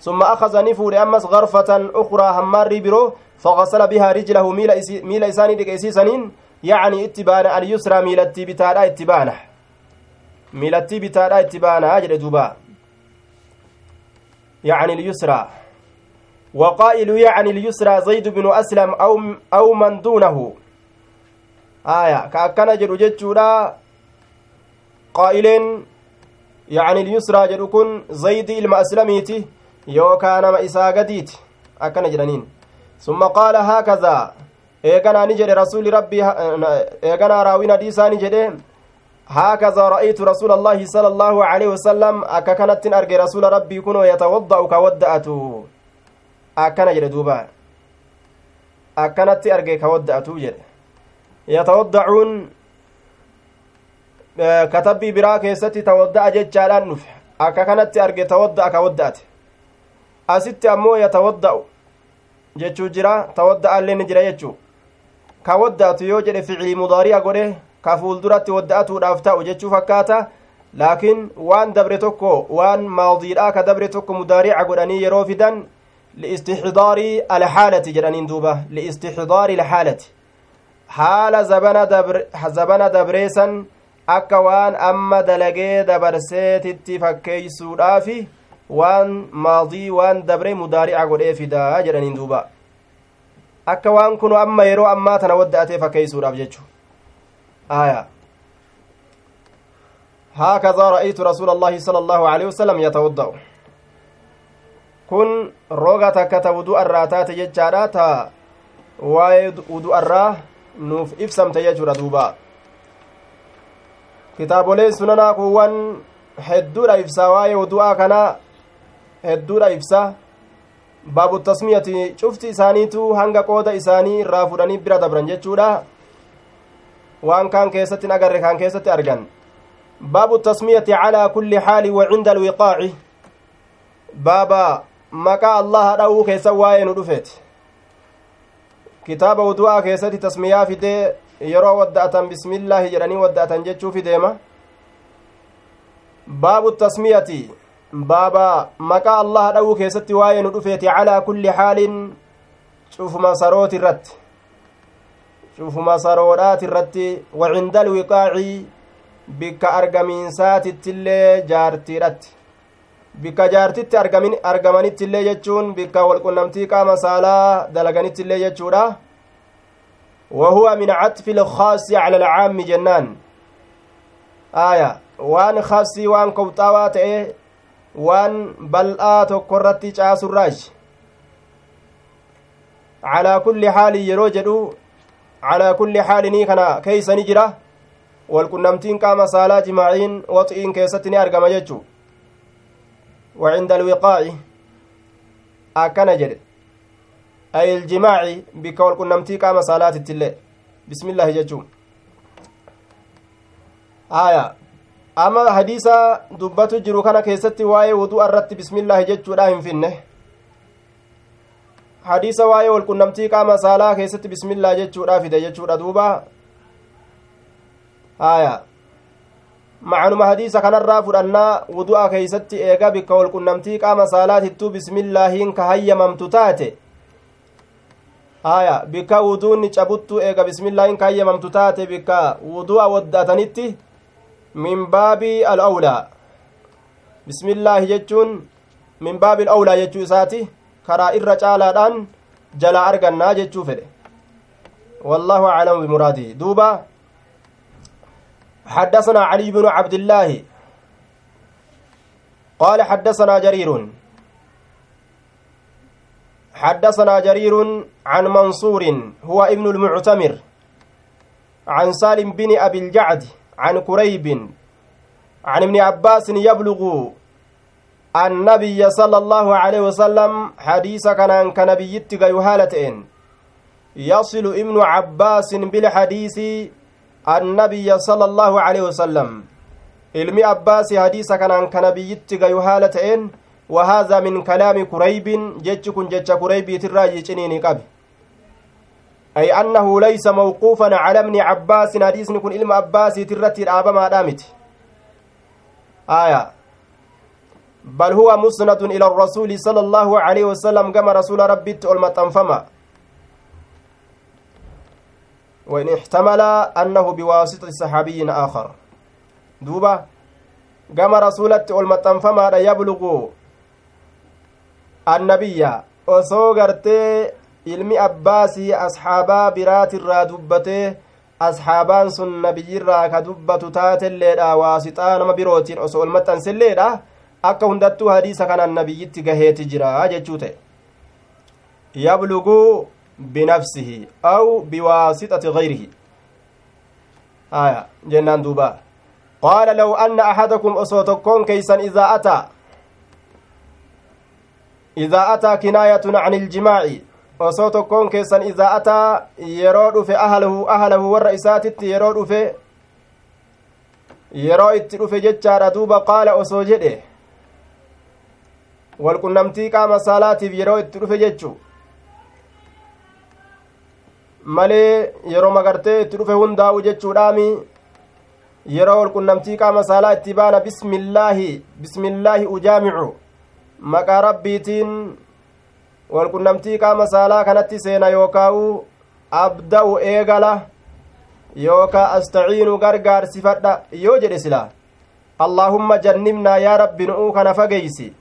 ثم أخذ نفور أمس غرفة أخرى همار برو فغسل بها رجله ميل, إسي ميل إساني دك إسيسنين يعني اتبان اليسرى بتادا اتبانه miilattii bitaadha itti baanaa jedhe duuba يعني اليسرى. وقائل يعني اليسرى زيد بن أسلم أو, أو من دونه آية كأكنا jedhu kun zaydi ilma aslamiiti yookaa nama isaa gadiiti akkana jedhaniin summa qaala haakazaa eeganaa ni jedhe rasuuli rabbii eeganaa raawin hadiisaa ni jedhe هكذا رأيت رسول الله صلى الله عليه وسلم أكا كانت أرجي رسول ربي كنو يتوضأ كودأته أكنا جل دوبا أكنت أرجي كودأته جل يتوضعون katabbii biraa keessatti tawadda'a jechaadhaan dhufe akka kanatti arge tawadda'a ka wadda'ate asitti ammoo yatawadda'u jechuu jira tawadda'a illee ni jira jechuu ka wadda'atu yoo jedhe ficilii mudaari'a godhe ka fuulduratti wadda'atuudhaaf ta'u jechuu fakkaata laakiin waan dabre tokko waan maadiidhaa ka dabre tokko mudaari'a godhanii yeroo fidan liistixdaari alxaalati jedhaniin duuba liistixdaari alxaalati haala zabana dabreesan akka waan amma dalagee dabarseetitti fakkeeysuudhaafi waan maadii waan dabre mudaari'a godhee fidaa jedhaniin duuba akka waan kunu amma yeroo ammaa tana wadda'atee fakkeeysuudhaaf jechu aya هكذا رأيت رسول الله صلى الله عليه وسلم يتوضأ kun roga takka ta wudu irraa taate jechaadha ta waa'ee wudu irraa nuuf ibsamte jechuudha duuba kitaaboleen sunanaa kuuwwan hedduudha ibsaa waa'ee wudu'aa kana hedduudha ibsa baabu tasmiyati cufti isaaniitu hanga qooda isaanii irraa fudhanii bira dabran jechuudha waan kaan keessatti agarre kaan keessatti argan baabu tasmiyati calaa kulli xaali wa cinda alwiqaaci baaba maqaa allaha dha'uu keessa waa'ee nu dhufeeti kitaaba wudu'aa keessatti tasmiyaa fidee yeroo wadda'atan bismillaahi jedhanii wadda'atan jechuufi deema baabu tasmiyati baaba maqaa allaha dha'uu keessatti waa'ee nu dhufeeti calaa kulli xaalin cufuma sarooti irratti cufuma saroodhaati irratti wacinda alwiqaaci bikka argamiinsaatittillee jaartiidhatti bikka jaartitti argamanittillee jechuun bikka walqunnamtii qaama saalaa dalaganittillee jechuudha. وهو من عطف الخاص على العام جنان آية وان خاصي وان كوطاوا تأه وان بلآ تكرتي جاس الراج على كل حال يروجدو على كل حال ني كنا كيس نجرة والكنمتين قام صلاة جماعين وطئين كيستني أرقم ججو وعند الوقاء أكن جد. أي الجماع بكول كنمتي قام صلاة التلي بسم الله ججوم آية. أما حديثا دبتو جرو كان كيستي واي وضوء الرت بسم الله ججو لا ينفنه. حديثا واي والكنمتي قام صلاة كيستي بسم الله ججو لا فدا ججو دوبا آية macanuma hadiisa kanarraa fudhannaa wudu'a keeysatti eega bikka walqunnamtii qaama saalaatittuu bismillaahiin ka hayyamamtu taate haya bikka wuduunni cabuttu eega bismillaahiin ka hayyamamtu taate bikka wudu'a wadda'atanitti min baabi alawlaa bismillaahi jechuun min baabi alawlaa jechuu isaati karaa irra caalaadhaan jalaa argannaa jechuu fedhe wallaahu aclamu bimuraadihi duuba حدثنا علي بن عبد الله. قال حدثنا جرير. حدثنا جرير عن منصور هو ابن المعتمر عن سالم بن أبي الجعد عن كريب عن ابن عباس يبلغ النبي صلى الله عليه وسلم حديث كان كنبيتك يهالتين. يصل ابن عباس بالحديث النبي صلى الله عليه وسلم. ilmi abbaasi hadiisa kanaan kana biyyitti gayu haala ta'een وهذا من كلام كريب جتكن جتش كريب تراجي جنيني قبي أي أنه ليس موقوفا على ابن عباس حديث نكون علم عباس ترتي الآبا ما دامت آية. بل هو مسند إلى الرسول صلى الله عليه وسلم كما رسول ربي المتنفما وإن احتمل أنه بواسطة صحابي آخر دوبا كما رسولة المتنفما يبلغ annabiyya osoo gartee ilmi abbaasii asxaabaa biraatirraa dubbatee asxaabaan sun nabiyyirraa ka dubbatu taatelleedha waasixaa nama birootiin osoo ol maxxanselleedha akka hundattuu hadiisa kanaan nabiyyitti gaheeti jira jechuu ta'e yabluguu aw biwaasixati gayrihi aya jennaan duuba qaala law anna axadakum osoo tokkoon keeysan idaa ataa idaa ataa kinaayatun can iljimaaci osoo tokkoon keessan idaa ataa yeroo dhufe ahlahu ahlahu warra isaatitti yeroo itti dhufe jechaadha duuba qaala osoo jedhe walqunnamtii qaama saalaatiif yeroo itti dhufe jechu malee yeroo magartee itti dhufe hundaa'u jechuudhaami yeroo walqunnamtii qaama saalaa itti baana bismillaahi bismillaahi ujaamicu maqaa rabbiitiin walqunnamtii qaama saalaa kanatti seena yookaa'u abda'u eegala yookaa astaciinu gargaarsifadha yoo jedhe silaa allaahumma jannibnaa yaa rabbi nu'uu kana fageeysi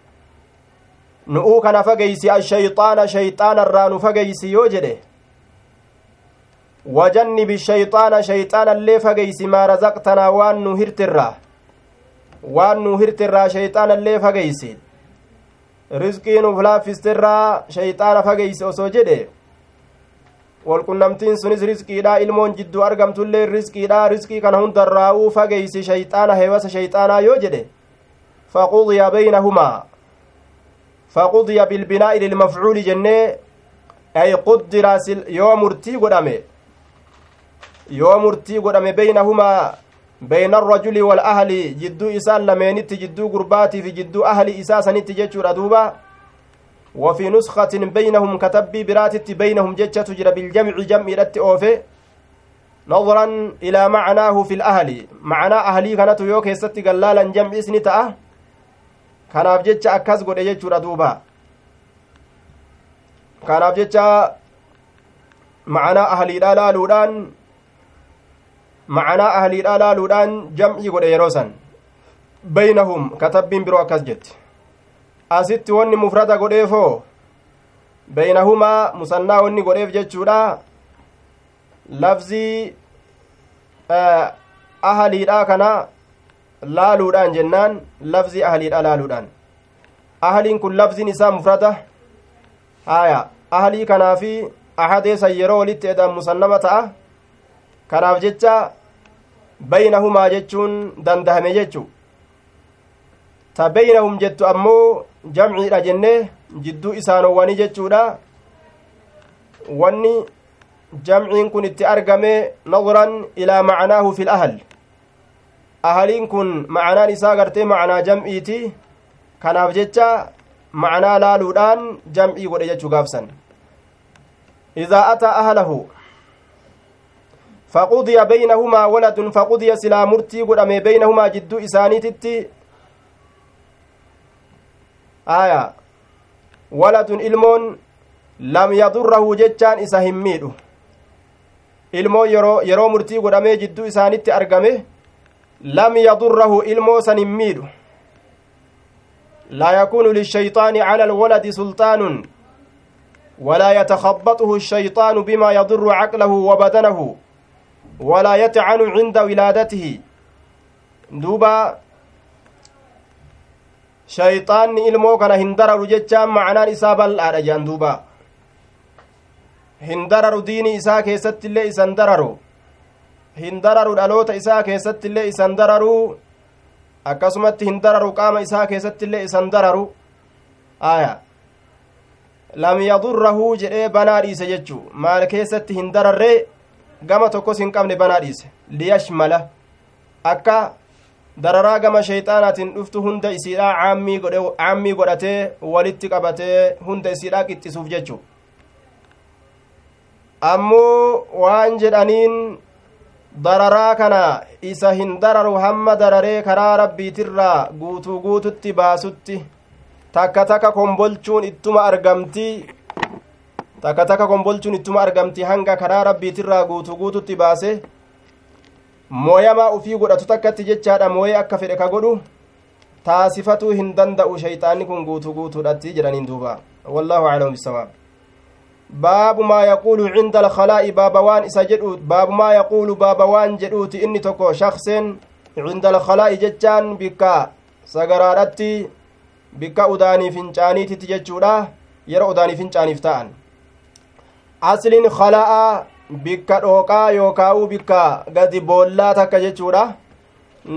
nu'uu kana fageeysi ashayxaana shayxaanarraa nu fageeysi yoo jedhe wajannibi shayxaana shayxaanallee fageeysi maa razaqtanaa waan nu hirtirraa waan nu hirtirraa shayxaanallee fageeysi rizqii nuuf laaffisterraa shayxaana fageeyse osoo jedhe walqunnamtiin sunis rizqiidha ilmoon jidduu argamtullee rizqiidha rizqii kana hundarraa'uu fageeysi shayxaana heewasa shayxaanaa yoo jedhe faqudiya baynahumaa faqudiya bilbinaa'i lilmafcuuli jennee ay quddira yoo murtii godhame yoo murtii godhame baynahumaa bayna arrajuli walahli jidduu isaan lameenitti jidduu gurbaatii fi jidduu ahli isaa sanitti jechuudha duuba وفي نسخة بينهم كتبي براتت بينهم جتة تجرى بالجمع جمع رت أوفي نظرا إلى معناه في الأهل معنى أهلي كانت يوك يستي قلالا جمع اسني تأه kanaaf jecha akkas godhe jechuudha duuba kanaaf jecha macanaa ahliidha laaluudhaan macanaa ahliidha laaluudhaan jam'ii godhe yeroo san baynahum katabbiin biroo akkas jetti asitti wanni mufrada godheefoo baynahumaa musannaa wanni godheef jechuudha lafzii ahaliidha kana laaluudhaan jennaan lafzii ahaliidha laaluudhaan ahaliin kun lafziin isaa mufrada haya ahalii kanaafi ahadeesan yeroo walitti edaan musannama ta'a kanaaf jecha baynahumaa jechuun dandahame jechu ta baynahum jettu ammoo jamciidha jenne jidduu isaanowwanii jechuudha wanni jamciin kun itti argame nadran ilaa macnaahu fi lahl ahaliin kun macanaan isaa gartee macanaa jam'iiti kanaaf jecha macanaa laaluudhaan jam'ii godhe jechuu gaafsan idaa ataa ahlahu murtii godhame baynahumaa jidduu isaaniititti aya waladun ilmoon lam yadurrahu jechaan isa hin miidhu ilmoon yeroo murtii godhamee jidduu isaanitti argame lam yadurrahu ilmoo san hin miidhu laa yakuunu lishayxaani cala alwaladi sulxaanun walaa yatakhabbaxuhu الshayxaanu bimaa yadurru caqlahu wa badanahu walaa yatcanu cinda wilaadatihi duuba shayxaanni ilmoo kana hin dararu jechaan macnaan isaa bal'aadha jean duuba hin dararu diini isaa keessatti illee isan dararu hin dararu dhaloota isaa keessatti illee isan dararu akkasumatti hin dararu qaama isaa keessatti illee isan dararu aya lam yadurrahu jedhee banaa dhiise jechuu maal keessatti hin dararree gama tokkos hin qabne banaa dhiise liyashmala akka dararaa gama sheyxaanaatiin dhuftu hunda isiidha caammii godhatee walitti qabatee hunda isiidha qixxisuuf jechuu ammoo waan jedhaniin dararaa kana isa hin dararu hamma dararee karaa rabbiitirraa guutuu guututti baasutti takka takka kombolchuun ittuma argamti takka takka kombolchuun ittuma argamti hanga karaa rabbiitirraa guutuu guututti baase mooyamaa ufii godhatu takkatti jechaadha mooyee akka fedhe ka godhu taasifatuu hin danda'u shayxaanni kun guutuu guutuudhatti jedhaniin duuba wallaahu aclamu bisawaab baabu maa yaquulu cinda alkalaa'i baaba waan isa jedhu baabu maa yaquulu baaba waan jedhuuti inni tokko shakseen cinda alkalaa'i jechaan bikka sagaraadhatti bikka udaanii fincaaniititti jechuudha yeroo asliin kalaa'a bikka dhooqaa yookaa'u bikka gadi boollaa takka jechuudha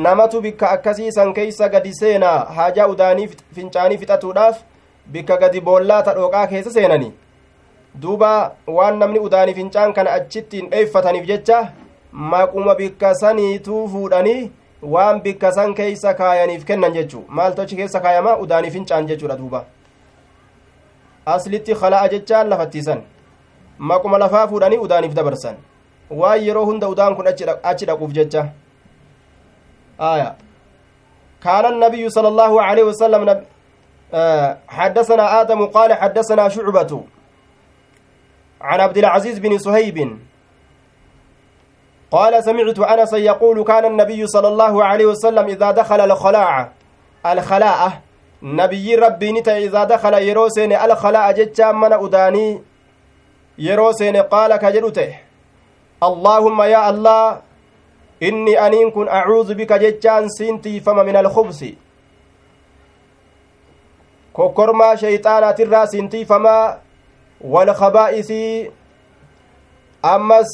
namatu bikka akkasiisan keeysa gadi seenaa haajaa udaanii fincaanii fixatuudhaaf bikka gadi boollaa ta dhooqaa keessa seenani duuba waan namni udaanii fincaan kana achittiin dheeffataniif jecha maquma bikka saniituu fuudhanii waan bikka san keeysa kaayaniif kennan jechuu maaltu keessa kaayama udaanii fincaan jechuudha duuba aslitti khala'a jechaan lafattiisan maquma lafaa fuudhanii udaaniif dabarsan waan yeroo hunda udaan kun achi dhaquuf jecha aya kaana النبي صلى الله عليه وسلم حدثنا آدم قال حدثنا شعبة عن عبد العزيز بن صهيب قال سمعت أنسا يقول كان النبي صلى الله عليه وسلم إذا دخل الخلاع الخلاء نبي ربي نتا إذا دخل يروسين الخلاء جتشا من أداني يروسين قال كجلته اللهم يا الله إني أنين كن أعوذ بك جتشان سنتي فما من الخبث kokkormaa shayxaanaatirraa sintiifamaa walkabaa'isii ammas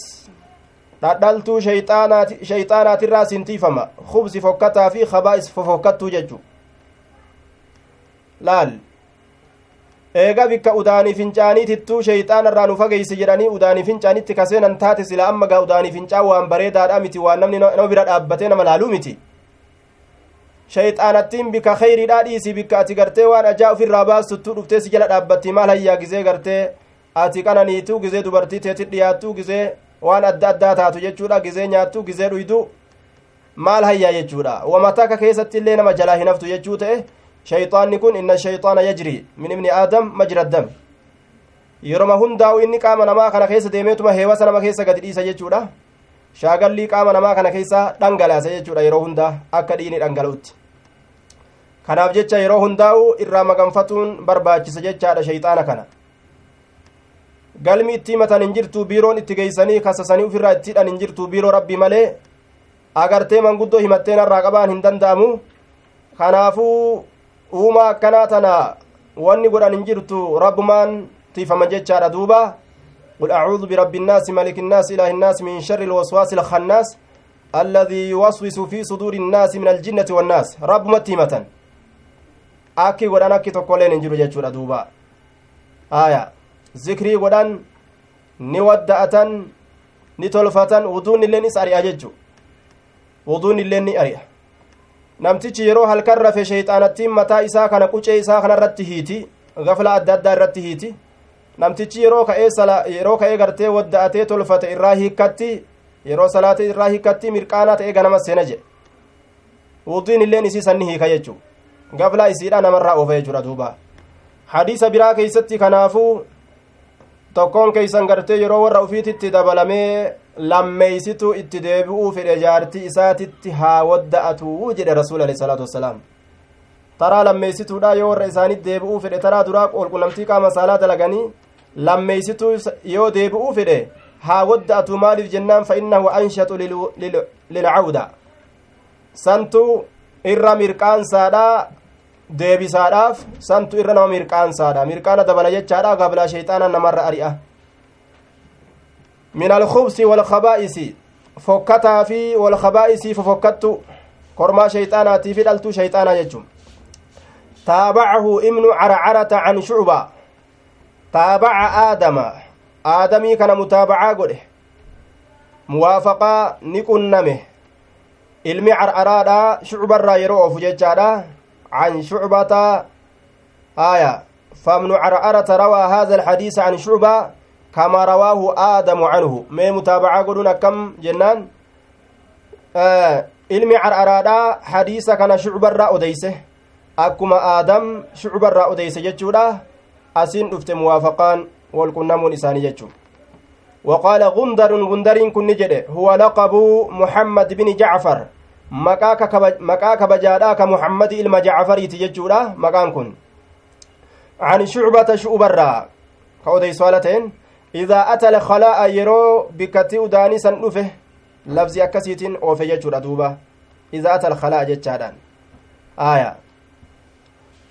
dhadhaltuu shayxaanaatirraa sintiifama kubsi fokkataa fi kabaa'is fofokkattuu jechu laal eega bikka udaanii fincaaniitittuu shayxaanarraa nu fageeyse jedhanii udaanii fincaanitti kaseenan taate sila amma gaa udaanii fincaan waan bareedaadha miti waan namni nama bira dhaabbatee nama laaluu miti shayxaanattiin bika kheyriidhaa dhiisi bikka ati gartee waan ajaa ufirraa baastuttuu dhuftee si jala dhaabbatti maal hayyaa gizee gartee ati qananiituu gizee dubartii teetit dhiyaattuu gizee waan adda addaa taatu jechuudha gizee nyaattuu gizee dhuydu maal hayyaa jechuudha wamataka keessatti illee nama jalaa hin haftu jechuu ta'e shayxaanni kun inna shayxaana yajri min ibni aadam majra dam yeroma hundaa'u inni qaama namaa kana keessa deemeetuma heewasa nama keessa gadi dhiisa jechuudha shaagallii qaama namaa kana keessa dhangalaasa jechuudha yeroo hundaa akka dhiini dhangala'utti kanaaf jecha yeroo hundaa'u irraa maganfatuun barbaachisa jechaadha shayxaana kana galmi itti himatan hin jirtu biiroon itti geeysanii kasasanii ufirraa itti hidhan hin jirtu biiroo rabbii malee agartee manguddoo himatteen irraa qabaan hin danda'amu kanaafuu uumaa akkanaa tana wanni godhan hin jirtu rabbumaan tiifaman jechaadha duuba قل أعوذ برب الناس ملك الناس إله الناس من شر الوسواس الخناس الذي يوسوس في صدور الناس من الجنة والناس رب متيمة akki godhan akki tokkolleen hin jiru jechuudha duuba aya zikrii godhan ni wadda'atan ni tolfatan wuduun illeen is ari'a jechu wuduun illeen ni ari'a namtichi yeroo halkan rafe sheeyxaanattiin mataa isaa kana qucee isaa kana irratti hiiti gafla adda addaa irratti hiiti namtichi yeroo ka'ee yeroo ka'ee gartee wadda'atee tolfate irraa hiikkatti yeroo salaate irraa hiikkatti mirqaanaa ta'ee ganama seena jedhe wuduun illeen isii sanni hiika jechuu gaflaa isiidha namarraa oofa jechuudha duuba hadiisa biraa keeysatti kanaafuu tokkoon keeysan gartee yeroo warra ufiititti dabalamee lammeeysitu itti deebi'uu fedhe jaartii isaatitti haa wadda'atu jedhe rasuul alehi salaatu wassalaam taraa lammeeysituudha yoo warra isaanitti deebi'uu fedhe taraa duraa qulqulamtii qaama saalaa dalaganii lammeeysituu yoo deebi'uu fedhe haa wadda'atu maaliif jennaan fa innahu anshaxu lilcawda santu irra mirqaansaadha deebisaadhaaf santu irra nama mirqaansaadha mirqaana dabala jechaadha gablaa sheyxaana namarra ari'a walkabaa'isi fokkataa fi walkabaa'isii fofokkattu kormaa sheyxaanaatii fi dhaltuu sheyxaanaa jechun taabacahu ibnu carcarata can shucba taabaca aadama aadamii kana mutaabacaa godhe muwaafaqaa ni qunname ilmi carcaraadha shucbarraa yeroo oofu jechaadha عن شعبة آية فابن عرعرة روى هذا الحديث عن شعبة كما رواه آدم عنه ما متابعة قلنا كم جنان آه ilmi carcaraadha hadiisa kana shucbarraa odeyse akkuma aadam shucbarraa odeyse jechuudha asin dhufte muwaafaqaan walqunnamuun isaanii jechuu وقال غندر غندرين كن جده هو لقب محمد بن جعفر muhammadi ilma jacfariiti jechuudha maqaan kun an shucbata shu'ubarraa ka odeysu haala ta'en idaa ata alkhalaa'a yeroo bikkatti udaanii san dhufe labzi akkasiitiin oofe jechuudha duuba idaa ata alkhalaa'a jechaadhaan aya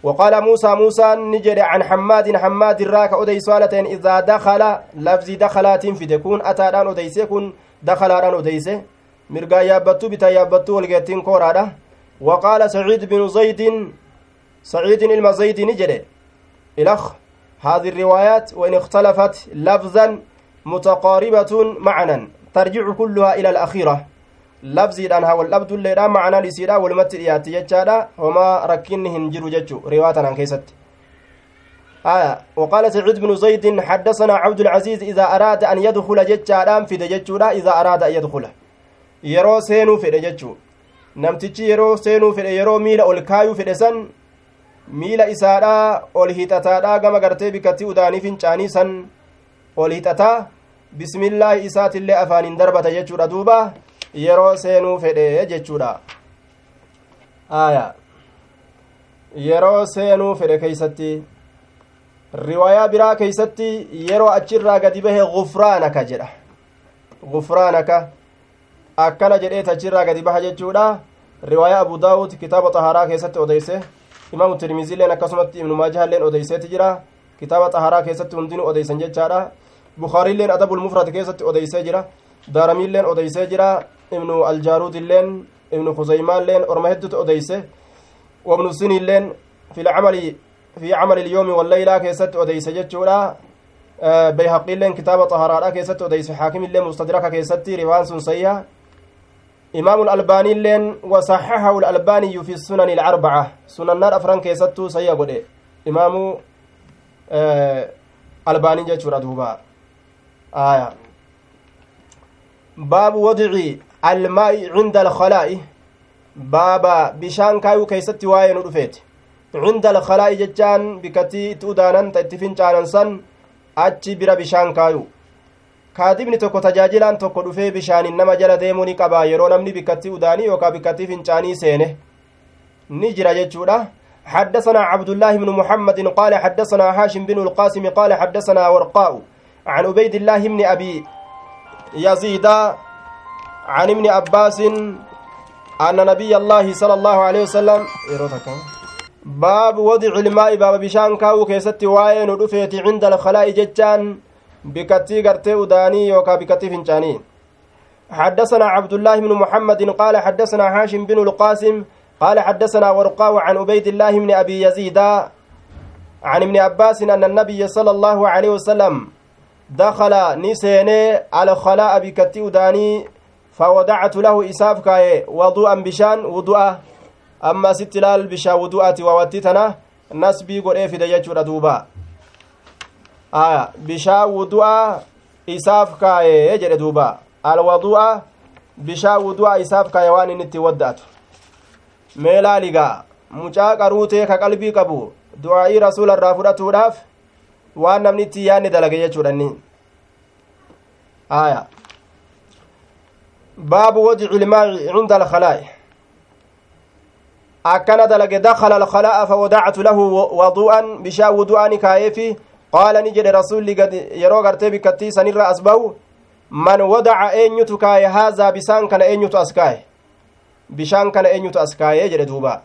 وقال موسى موسى نجد عن حماد حماد الراك أدي سؤالتين إذا دخل لفظ دخلات في تكون أتادان أديسي كن دخلان أديسي مرقا يابتو بتا يابتو والقيتين كورادة وقال سعيد بن زيد سعيد المزيد نجد الأخ هذه الروايات وإن اختلفت لفظا متقاربة معنا ترجع كلها إلى الأخيرة labziidhaan haa wal dhabdulleedhaan macanaan isiidha walumatti dhiyaatti jechaadha homaa rakkinni hin jiru jechu riwaatanaan keessatti آية وقال سعيد بن زيد حدثنا عبد العزيز إذا أراد أن يدخل جتشادام في دجتشودا إذا أراد أن يدخل يرو سينو في دجتشو yeroo seenuu fedhe yeroo miila ol kaayuu fedhe san miila isaadha ol hixataadha gama gartee bikkatti udaanii fincaanii san ol hixataa bismillaahi isaatillee afaaniin darbata jechuudha duuba yeroo seenuu fedhe jechuudha aya yeroo seenuu fedhe keeysatti riwaayaa biraa keeysatti yeroo achirraa gadi bahe gufraanaka jedha gufraanaka akkana jedheet achirraa gadi baha jechuudha riwaayaa abu daawud kitaaba xaharaa keessatti odeyse imaamu tirmiziilleen akkasumatti ibnu maajahalleen odeyseeti jira kitaaba xaharaa keessatti hundinuu odeysan jechaadha bukaariilleen adabul mufrad keessatti odeysee jira daaramiilleen odeysee jira ibnu aljaarudilleen ibnu kuzaymaalleen orma heddutu odeyse wabnu siniilleen fi camali fi camali ilyoomi walleylaa keessatti odeyse jechuudha bayhaqiilleen kitaaba xaharaadha keessatti odeyse haakimillee mustadraka keessatti riwaan sun sayiha wasaxaxahu lalbaaniyu fi sunani ilcarbaca sunannaan afran keessattuu sayya godhe imaamu albaanii jechuudha duuba aya baabu wadici almaa'i cinda alkhalaa'i baaba bishaan kaayuu keeysatti waa'ee nu dhufeeti cinda alkhalaa'i jechaan bikkattii itti udaanan ta itti fincaanan san achi bira bishaan kaayu kaadibni tokko tajaajilaan tokko dhufee bishaanin nama jala deemuu ni qaba. Yeroo namni bikkattii udaanii yookaa bikkattii fincaanii seene ni jira jechuudha. حدثنا عبد الله بن محمد قال حدثنا هاشم بن القاسم قال حدثنا ورقاء عن عبيد الله بن أبي يزيد عن ابن عباس أن نبي الله صلى الله عليه وسلم باب وضع الماء باب بشان كاو كيست واين ودفيت عند الخلاء ججان بكتي غرتي وداني يوكا بكتي فنجاني حدثنا عبد الله بن محمد قال حدثنا هاشم بن القاسم قال حدثنا ورقاء عن عبيد الله بن أبي يزيد عن ابن عباس أن النبي صلى الله عليه وسلم دخل نسيني على خلاء بكتي وداني فوضعت له إساف كاي وضوءا بشان وضوءا أما ست لال بشا وضوءة ووتتنا نسبي قل إيه في دجاج دوبا آه بشا وضوءا إساف كاي يجري دوبا الوضوء بشا وضوء إساف كاي وان نتي ودأت meelaa ligaa mucaa qaruutee ka qalbii qabu du'aa'ii rasuula irraa fudhatuudhaaf waan namni itti yaadne dalage jechuudhanni aya baabu wadici ilmaa'i cinda alkhalaa'i akkana dalage dakala alkhalaa'a fawadactu lahu wadu'an bishaan wudu'aani kaayeefi qaala ni jedhe rasulli gad yeroo gartee bikkattii sanirra as bahu man wadaca eenyutu kaaye haazaa bisaan kana eenyutu as kaaye bishaan kana eenyutu as kaayee jedhe duuba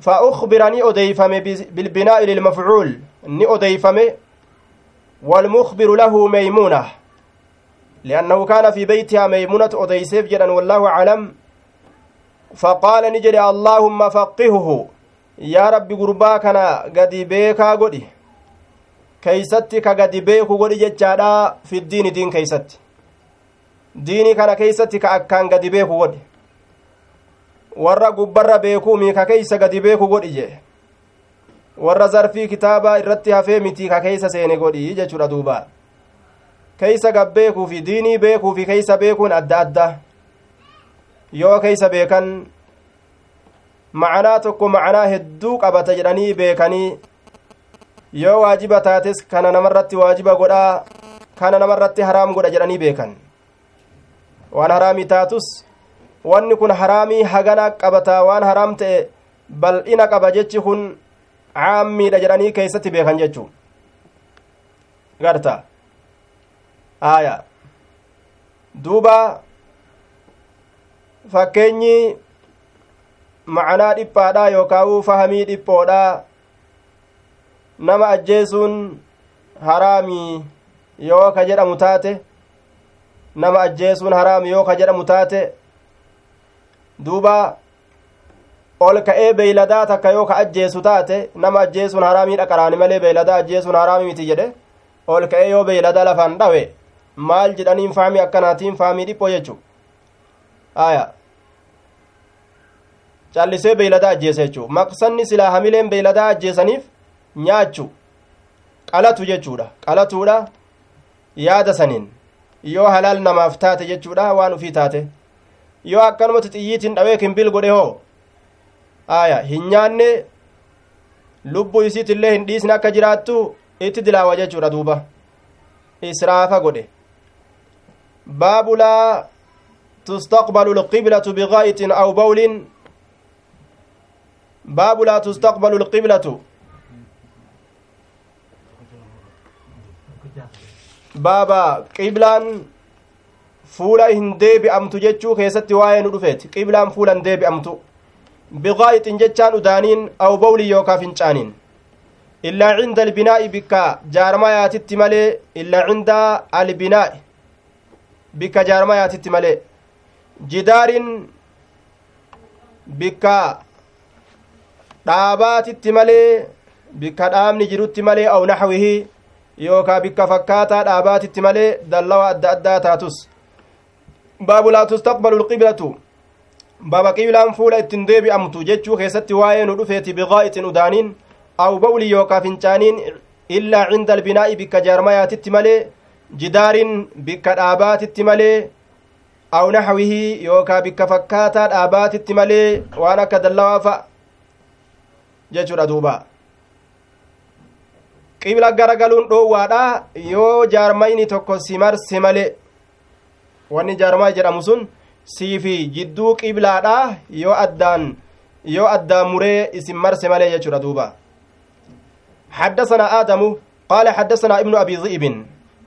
فأخبر ني أديفم بالبناء للمفعول ني أديفم والمخبر له ميمونة لأنه كان في بيتها ميمونة أديسيف جدا والله أعلم فقال نجد اللهم فقهه يا رب قرباكنا قد بيكا قدي كيستك قد بيكو قدي جتشادا في الدين دين كيست ديني كان كيستك أكان قد بيكو قدي warra gubbarra beekuu miika keeysa gadi beeku godhi jee warra zarfii kitaabaa irratti hafee mitii ka keeysa seene godhi jechuudha duuba keeysa gab beekuu fi diinii beekuu fi keeysa beekuun adda adda yoo keeysa beekan macanaa tokko macanaa hedduu qabata jedhanii beekanii yoo waajiba taates kana namarratti waajiba godhaa kana namarratti haraam godha jedhanii beekan waan haraamii taatus wanni kun haraamii hagana qabataa waan haraam ta'e bal'ina qaba jechi kun caammiidha jedhanii keeysatti beekan jechuu garta aya duuba fakkeenyi macanaa dhiphaadha yookaa'u fahamii dhiphoodha nama ajjeesuun haraamii yoo ka jedhamu taate nama ajjeesuun haraami yoo ka jedhamu taate duuba ol ka'ee beeyladaa takka yoo ka ajjeesu taate nama ajjeesuun haraamiidha qaraani malee beeyladaa ajjeesuun haraami miti jedhe ol ka'ee yoo beeyladaa lafaan dhawe maal jedhaniin faamii akkanaatiin faamii dhiphoo jechu aya callisee beeyladaa ajjeese jechuu maqsanni silaa hamileen beeyladaa ajjeesaniif nyaachu qalatu jechuudha qalatuudha yaada saniin yoo halaal namaaf taate jechuudha waan ufii taate yoo akkanumatti xiyyiitiin dhawee kimbil godhe hoo aya hin nyaanne lubbuu isiitillee hin dhiisne akka jiraattu itti dilaawa jechuudha duuba israafa godhe baabu laa tustaqbalu lqiblatu bigaa'itin aw bawlin baabu laa tustaqbalu lqiblatu baaba qiblaan fuula hin deebi'amtu jechuu keessatti waa'ee nu dhufeeti qiblaan fuula hin deebi'amtu biqaa'ixin jechaan udaaniin aw bawlin yookaa fincaaniin illaa cinda albinaa'i bikka jaarmayaatitti malee illaa cinda albinaa'i bikka jaarmayaatitti malee jidaarin bikka dhaabaatitti malee bikka dhaabni jirutti malee aw naxwihi yookaa bikka fakkaataa dhaabaatitti malee dallawa adda addaa taatus baabu laa tustaqbalu lqiblatu baaba qiblaan fuula ittin deebi'amtu jechuu keessatti waa'ee nu dhufeeti biqaa'itin udaaniin aw bawli yookaa fincaaniin illaa cinda albinaa'i bikka jaarmayaatitti malee jidaarin bikka dhaabaatitti malee aw naxwihi yookaa bikka fakkaataa dhaabaatitti malee waan akka dallawaa fa'a jechuudha duuba qibla garagaluun dhoowwaadha yoo jaarmayni tokko si marse malee wanni jaarmaa jedhamu sun siifi jidduu qiblaadha yoo addaan yoo addaan muree isin marse malee jechuudha duuba حدثنا آدم قال حدثنا ابن أبي ذئب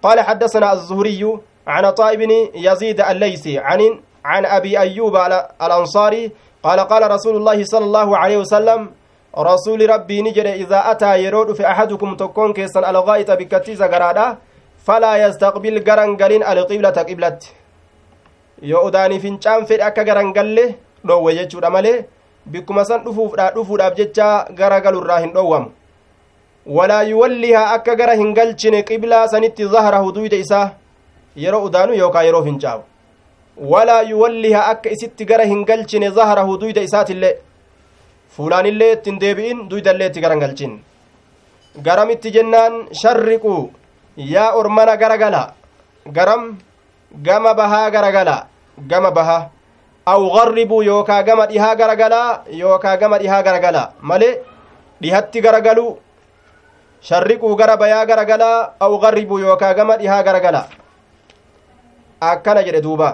قال حدثنا الزهري عن عطاء بن يزيد الليثي عن عن أبي أيوب الأنصاري قال قال رسول الله صلى الله عليه وسلم رسول ربي نجر إذا أتى يرود في أحدكم تكون كيسا الغائط بكتيزة قرادا فلا يستقبل قرنقلين القبلة قبلة yoo udaanii fincaan fedhe akka garangalle dhoowwe jechuudha malee bikkuma san dhufuufdha dhufuudhaaf jecha garagaluirraa hin dhoowwamu walaa yuwallihaa akka gara hin galchine qiblaa sanitti zahrahu duyda isaa yeroo udaanu yookaa yeroo fincaa'u walaa yuwallihaa akka isitti gara hin galchine zahrahu duyda isaatillee fuulaanillee ittiin deebi'in duydallee itti gara hin galchin garamitti jennaan sharriqu yaa ormana garagala garam gama bahaa garagala gama baha aw garribuu yookaa gama dhihaa garagalaa yookaa gama dhihaa garagalaa malee dhihatti garagalu sharriquu gara bayaa garagalaa aw garribuu yookaa gama dhihaa garagalaa akkana jedhe duuba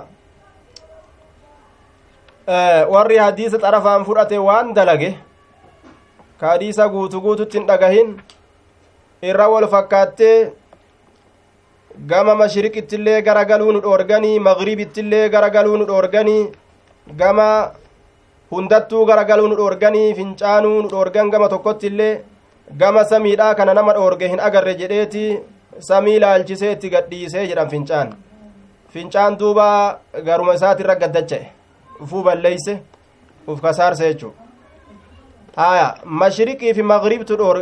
warri hadiisa xarafaan fudhate waan dalage ka hadiisa guutu guututti hin dhagahin irra wal fakkaattee gama mashriqittillee garagaluu nu dhoorganii magribittillee garagaluu nu dhoorganii gama hundattuu garagaluu nu dhoorganii fincaanuu nu dhoorgan gama tokkottillee gama samiidhaa kana nama dhoorge hin agarre jedheeti samii laalchisee itti gadhiisee jedhan fincaan. Fincaan duuba garuma isaatirra gaddacha'e ufuu balleeyse uf kasaarse jechuu haya mashriqii fi magribtu dhoor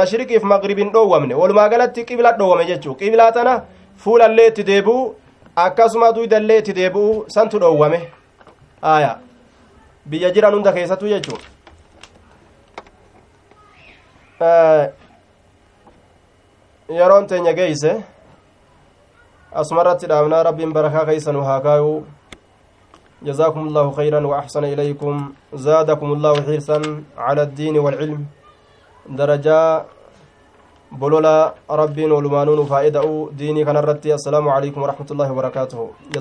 mashriqii fi magribin dhoowwamne walumaa galatti qibla dhoowwame jechuu qiblaa tana fuulallee itti deebi'u akkasuma duydallee itti deebi'u santu dhoowwame haya biyya jiran hunda keessattuu jechuu yeroon teenya geeyse asumarratti dhaabnaa rabbiin barakaa keeysanuu haa kaayuu جزاكم الله خيرا وأحسن إليكم. زادكم الله حرصا على الدين والعلم. درجة بلولا ربين ولمانون فائدة ديني كان الرتي السلام عليكم ورحمة الله وبركاته.